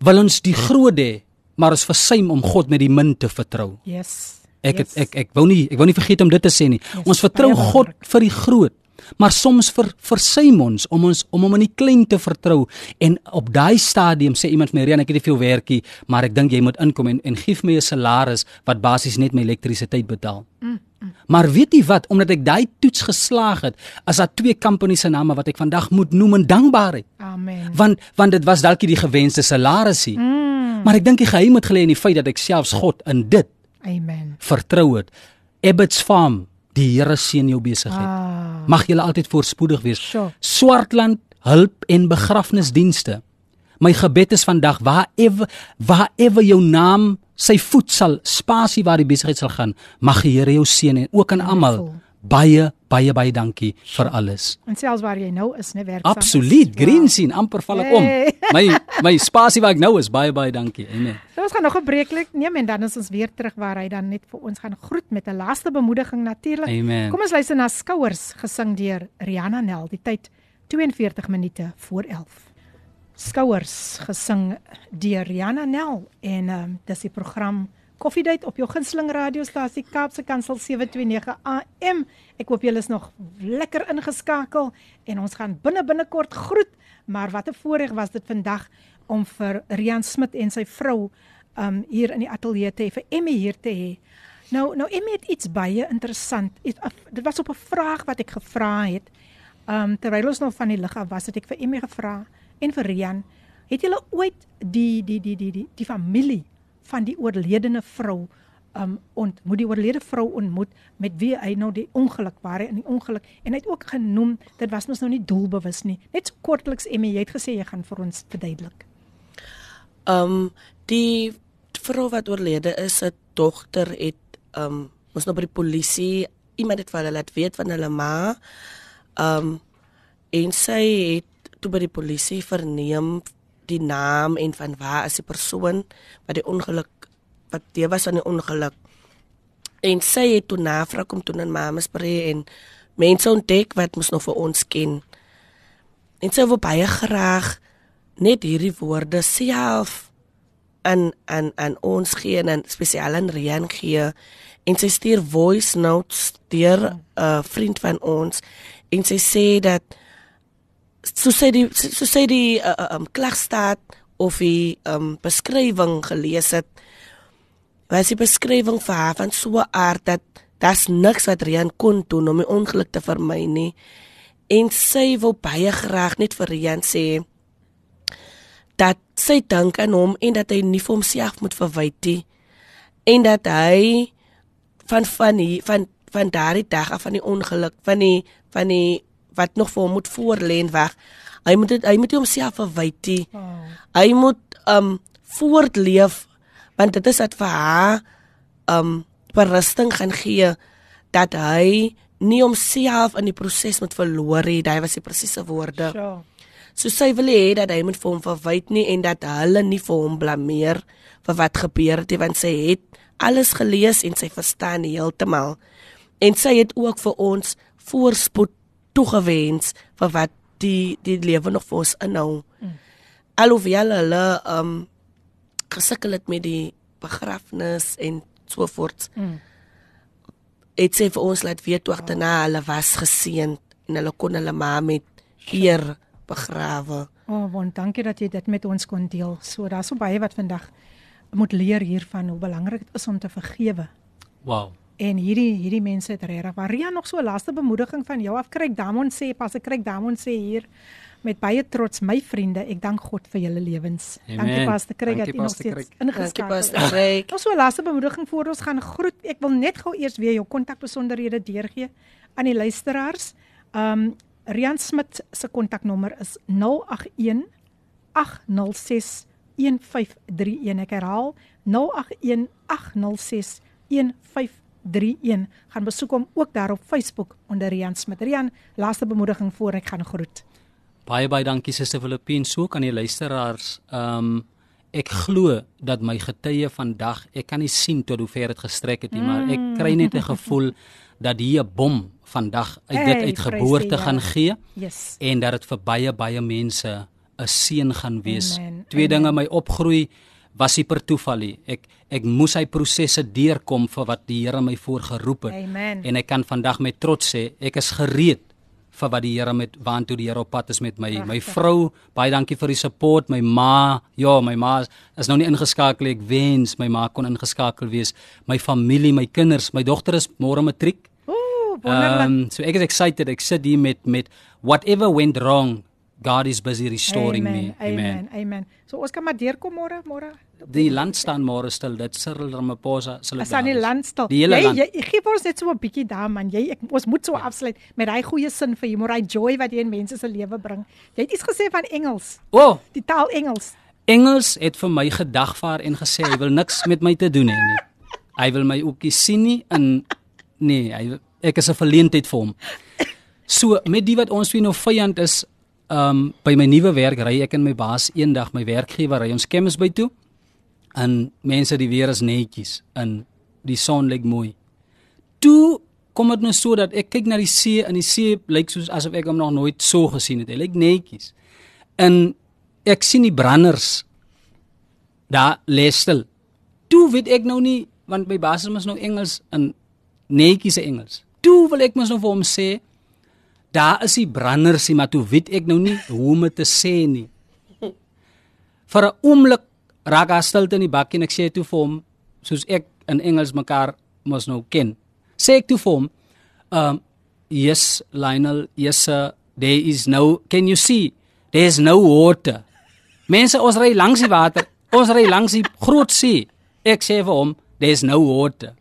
wil ons die groot hê maar ons versuim om God met die min te vertrou Yes. Ek yes. het, ek ek wou nie ek wou nie vergeet om dit te sê nie. Yes, ons vertrou God vir die groot, maar soms ver, versuim ons om ons om hom in die klein te vertrou en op daai stadium sê iemand vir my Rian ek het nie veel werkie, maar ek dink jy moet inkom en en gee vir my 'n salaris wat basies net my elektrisiteit betaal. Mm. Maar weet jy wat, omdat ek daai toets geslaag het, as daar twee companies se name wat ek vandag moet noem in dankbaarheid. Amen. Want want dit was dalk nie die gewenste salarisie. Mm. Maar ek dink die geheim het gelê in die feit dat ek selfs God in dit Amen. vertrou het. Ebbets Farm, die Here seën jou besigheid. Ah. Mag julle altyd voorspoedig wees. Sure. Swartland hulp en begrafnisdienste. My gebed is vandag waar ewe waar ewe jou naam sy voet sal spasie waar die besigheid sal gaan, mag die Here jou seën en ook aan almal baie baie baie dankie vir alles. En selfs waar jy nou is, né, werksaam. is. Absoluut, green Wow. sien amper val ek Hey. om. My my spasie waar ek nou is, baie baie dankie. Amen. So, ons gaan nog 'n breeklik neem en dan is ons weer terug waar hy dan net vir ons gaan groet met 'n laaste bemoediging natuurlik. Amen. Kom ons luister na Skouers gesing deur Rihanna Nel. Die tyd 42 minute voor 11 Skouers gesing deur Rihanna Nel en ehm um, dis die program Koffiedייט op jou gunsteling radiostasie Kaapse Kansel 729 AM. Ek hoop julle is nog lekker ingeskakel en ons gaan binne binnekort groet, maar wat 'n voorreg was dit vandag om vir Rian Smit en sy vrou um hier in die ateljee te hê vir Emmy hier te hê. Nou nou Emmy het iets baie interessant. Dit was op 'n vraag wat ek gevra het. Um terwyl ons nog van die lig af was, het ek vir Emmy gevra en vir Rian, het julle ooit die die die die die die familie van die oorledene vrou um ontmoet? Die oorlede vrou ontmoet met wie hy nou die ongeluk waar hy in die ongeluk en hy het ook genoem dit was mos nou nie doelbewus nie. Net so kortliks Emmy jy het gesê jy gaan vir ons verduidelik. Um die vrou wat oorlede is 'n dogter het um mos nou by die polisie iemand het vir hulle laat weet van hulle ma. Um en sy het toe by die polisie verneem die naam en van waar is die persoon wat die ongeluk wat deur was aan die ongeluk. En sy het toe navraag kom toe in spree en mense ontdek wat mos nog vir ons ken. En sy wou baie graag net hierdie woorde self aan aan aan ons gee en spesiaal aan Rian gee en sy stuur voice notes deur 'n uh, vriend van ons en sy sê dat so sê die so sê die uh, uh, um, klagstaat of die um, beskrywing gelees het was die beskrywing vir haar van so 'n aard dat daar's niks wat Rian kon doen om die ongeluk te vermy nie. En sy wil baie graag net vir Rian sê dat sy dink aan hom en dat hy nie vir homself moet verwyd nie. En dat hy van van die, van van daardie dag af van die ongeluk van die van die wat nog vir hom moet voorlê en weg. Hy moet dit hy moet homself verwyte. Oh. Hy moet um voortleef want dit is wat vir haar um berusting gaan gee dat hy nie homself in die proses moet verloor nie. Daai was die presiese woorde. Sure. So sy wil hê dat hy moet vir hom verwyd nie en dat hulle nie vir hom blameer vir wat gebeur het nie want sy het alles gelees en sy verstaan heeltemal. En sy het ook vir ons voorspoed toegewens vir wat die die lewe nog vir ons inhou. Mm. Alhoewel hulle um gesukkel het met die begrafnis en so voort. Mm. Dit sê vir ons laat weet toe agterna oh. hulle was geseënd en hulle kon hulle ma met eer begrawe. O, oh, want dankie dat jy dit met ons kon deel. So daar's so baie wat vandag moet leer hiervan hoe belangrik dit is om te vergewe. Wow. En hierdie hierdie mense het regtig. Maria nog so laaste bemoediging van jou af kry. Damon sê pas ek kry Damon sê hier met baie trots my vriende, ek dank God vir julle lewens. Dankie pas te kry dat jy nog steeds ingeskakel het. Nog so 'n laaste bemoediging voor ons gaan groet. Ek wil net gou eers weer jou kontakbesonderhede deurgee aan die luisteraars. Um Rian Smit se kontaknommer is 081 806 1531. Ek herhaal 081 806 1531. 31 gaan besoek hom ook daar op Facebook onder Rian Smit. Rian, laaste bemoediging voor ek gaan groet. Baie baie dankie Suster Filippine, so kan die luisteraars ehm um, ek glo dat my getuie vandag, ek kan nie sien tot hoe ver dit gestrek het nie, mm. maar ek kry net 'n gevoel dat hier 'n bom vandag uit dit uit geboorte hey, gaan gee. Yes. En dat dit vir baie baie mense 'n seën gaan wees. Amen. Twee Amen. dinge my opgroei was nie per toeval nie. Ek ek moes hy prosesse deurkom vir wat die Here my voorgeroep het. Amen. En ek kan vandag met trots sê ek is gereed vir wat die Here met waantoe die Here op pad is met my. Prachtig. My vrou, baie dankie vir die support. My ma, ja, my ma is nou nie ingeskakel ek wens my ma kon ingeskakel wees. My familie, my kinders, my dogter is môre matriek. Ooh, wonderlik. Um, so ek is excited. Ek sit hier met met whatever went wrong God is busy restoring amen, me. Amen. Amen. Amen. So ons kan maar deurkom môre, môre. Die land staan môre stil. Dit Cyril Ramaphosa sal dit. As aan die land stil. Die hele jy, land. Jy, jy gee ons net so 'n bietjie daar man. Jy ek, ons moet so ja. afsluit met hy goeie sin vir humor, hy joy wat jy in mense se lewe bring. Jy het iets gesê van Engels. O, oh, die taal Engels. Engels het vir my gedagvaar en gesê hy wil niks met my te doen hê nie. Hy wil my ook nie sien nie in nee, hy ek is 'n verleentheid vir hom. So met die wat ons weer nou vyand is, um by my nuwe werk ry ek in my baas eendag my werkgewer ry ons kemis by toe. En mense die weer is netjies in die son lyk mooi. Toe kom dit nou so dat ek kyk na die see en die see lyk soos asof ek hom nog nooit so gesien het. Hy lyk netjies. En ek sien die branders daar lê stil. Toe weet ek nou nie want by basis mos nou Engels in netjie se Engels. Toe wil ek mos nou vir hom sê daar is die branders, maar toe weet ek nou nie hoe om dit te sê nie. Vir 'n oomblik raak daar stilte in die bakkie en ek sê toe vir hom soos ek in Engels mekaar mos nou ken. Sê ek toe vir hom, um yes Lionel, yes sir, there is no can you see? There's no water. Mense ons ry langs die water. Ons ry langs die groot see. Ek sê vir hom, there's no water.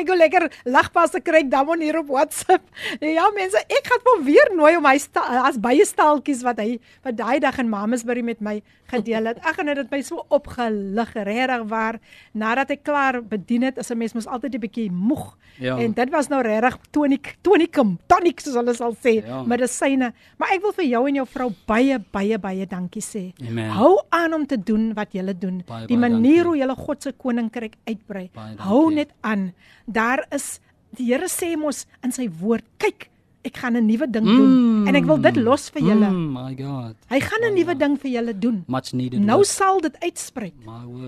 Kyk hoe lekker lagpas te kry dan hier op WhatsApp. Ja mense, ek gaan hom weer nooi om hy as baie staaltjies wat hy wat daai dag in Mamasbury met my gedeel het. Ag en dit het my so opgelig regtig waar nadat ek klaar bedien het, is 'n mens mos altyd 'n bietjie moeg. Ja. En dit was nou regtig tonic tonicum, tonic soos hulle sal sê, Ja. medisyne. Maar ek wil vir jou en jou vrou baie baie baie dankie sê. Amen. Hou aan om te doen wat jy doen. Baie, Die baie manier dankie. hoe jy God se koninkryk uitbrei. Baie dankie. Hou net aan. Daar is die Here sê mos in sy woord, kyk, ek gaan 'n nuwe ding doen en ek wil dit los vir julle. Mm, my god. Hy gaan 'n nuwe ding vir julle doen. Much needed. Nou word. sal dit uitspreek.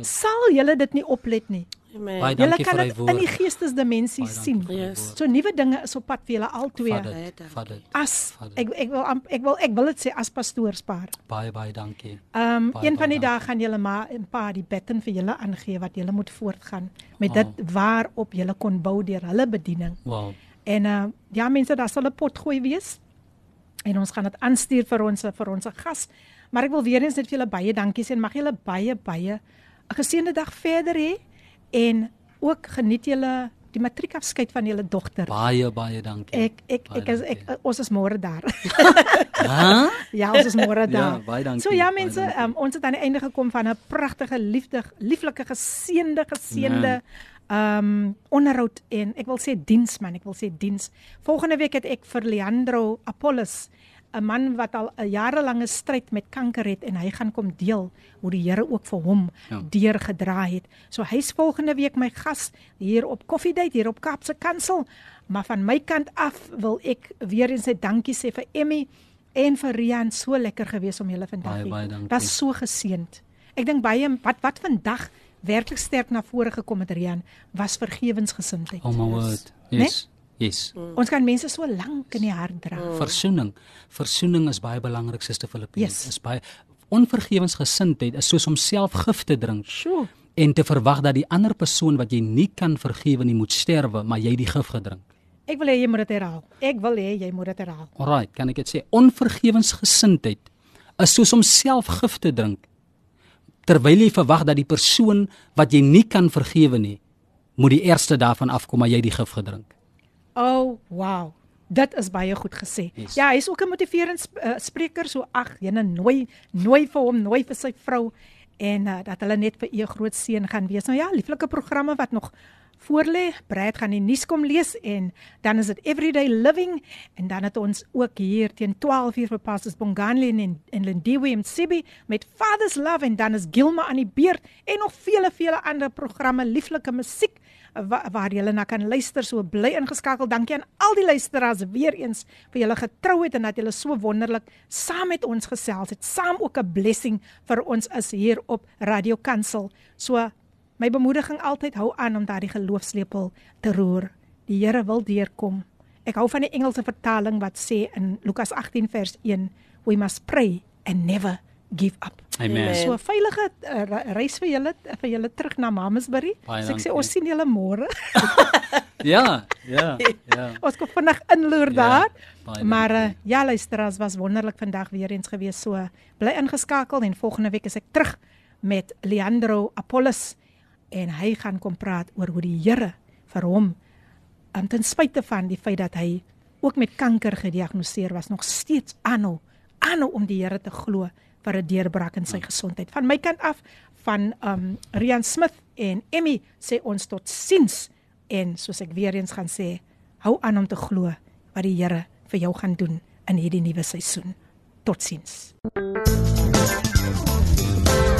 Sal julle dit nie oplet nie. Amen. Baie Julle dankie kan vir dit in die geestesdimensie sien. Yes. So nuwe dinge is op pad vir julle albei. Vat dit. Vat dit. As Vader. ek ek wil ek wil ek wil dit sê as pastoorspaar. Baie baie dankie. Ehm um, Baie, een van die dae gaan julle maar 'n paar die baton vir julle aangee wat julle moet voortgaan met Oh. dit waarop julle kon bou deur hulle bediening. Wow. En uh ja mense, daar sal 'n pot gooi wees. En ons gaan dit aanstuur vir ons vir ons gas. Maar ek wil weer eens net vir julle baie dankie sê en mag julle baie baie 'n geseënde dag verder hê en ook geniet julle die matriekafskeid van julle dogter. Baie baie dankie. Ek ek Baie ek is ek dankie. ons is môre daar. Hæ? Ja, ons is môre Ja, daar. baie dankie, So ja mense, um, ons het aan die einde gekom van 'n pragtige liefde lieflike geseënde geseënde um onderhoud en ek wil sê diens man, ek wil sê diens. Volgende week het ek vir Leandro Apollos 'n man wat al 'n jarelange stryd met kanker het en hy gaan kom deel hoe die Here ook vir hom Ja. deurgedra het. So hy's volgende week my gas hier op Coffee Date hier op Kaapse Kansel. Maar van my kant af wil ek weer eens 'n dankie sê vir Emmy en vir Rian so lekker gewees om julle vandag hier. dankie. Was so geseënd. Ek dink baie wat wat vandag werklik sterk na vore gekom het Rian was vergewensgesindheid. Oh my word. Yes. Yes. Ons kan mense so lank in die hart dra. Versoening. Versoening is baie belangrik, Suster Filippine. Yes. Is baie onvergewensgesindheid is soos om self gif te drink Sjoe. en te verwag dat die ander persoon wat jy nie kan vergewe nie moet sterwe, maar jy die gif gedrink. Ek wil hê jy moet dit herhaal. Ek wil hê jy moet dit herhaal. Alright, kan ek dit sê? Onvergewensgesindheid is soos om self gif te drink terwyl jy verwag dat die persoon wat jy nie kan vergewe nie, moet die eerste daarvan afkom maar jy die gif gedrink. Oh, wow. Dit is baie goed gesê. Yes. Ja, hy's ook 'n motiverende sp uh, spreker so ag, jene nooi nooi vir hom, nooi vir sy vrou en uh, dat hulle net vir u groot seën gaan wees. Nou ja, lieflike programme wat nog voorlê. Brad gaan die nuus kom lees en dan is dit everyday living en dan het ons ook hier teen 12 uur vir Pastors Bonganli en en Lindiwe en Sibi met Father's Love en dan is Gilma aan die beurt en nog vele vele ander programme, lieflike musiek wa waar jy na kan luister. So bly ingeskakel. Dankie aan al die luisteraars weer eens vir julle getrouheid en dat julle so wonderlik saam met ons gesels het. Saam ook 'n blessing vir ons is hier op Radio Kansel. So my bemoediging altyd hou aan om daardie geloofslepel te roer. Die Here wil deurkom. Ek hou van die Engelse vertaling wat sê in Lukas 18 vers 1, we must pray and never give up. Amen. So 'n veilige uh, re- reis vir julle vir julle terug na Mamasbury. So ek sê ons sien julle môre. Ja, ja, ja. ons kom vinnig inloer Ja, daar. maar uh, ja, luisteraars was wonderlik vandag weer eens gewees. So bly ingeskakel en volgende week is ek terug met Leandro Apollos en hy gaan kom praat oor hoe die Here vir hom um, ten spyte van die feit dat hy ook met kanker gediagnoseer was, nog steeds aanhou aanhou om die Here te glo vir 'n deurbraak in sy gesondheid. Van my kant af van um Rian Smith en Emmy sê ons tot siens en soos ek weer eens gaan sê, hou aan om te glo wat die Here vir jou gaan doen in hierdie nuwe seisoen. Totsiens.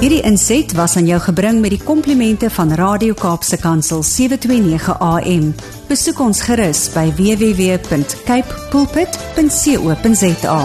Hierdie inset was aan jou gebring met die komplimente van Radio Kaapse Kansel 729 AM. Besoek ons gerus by www.cape pulpit.co.za.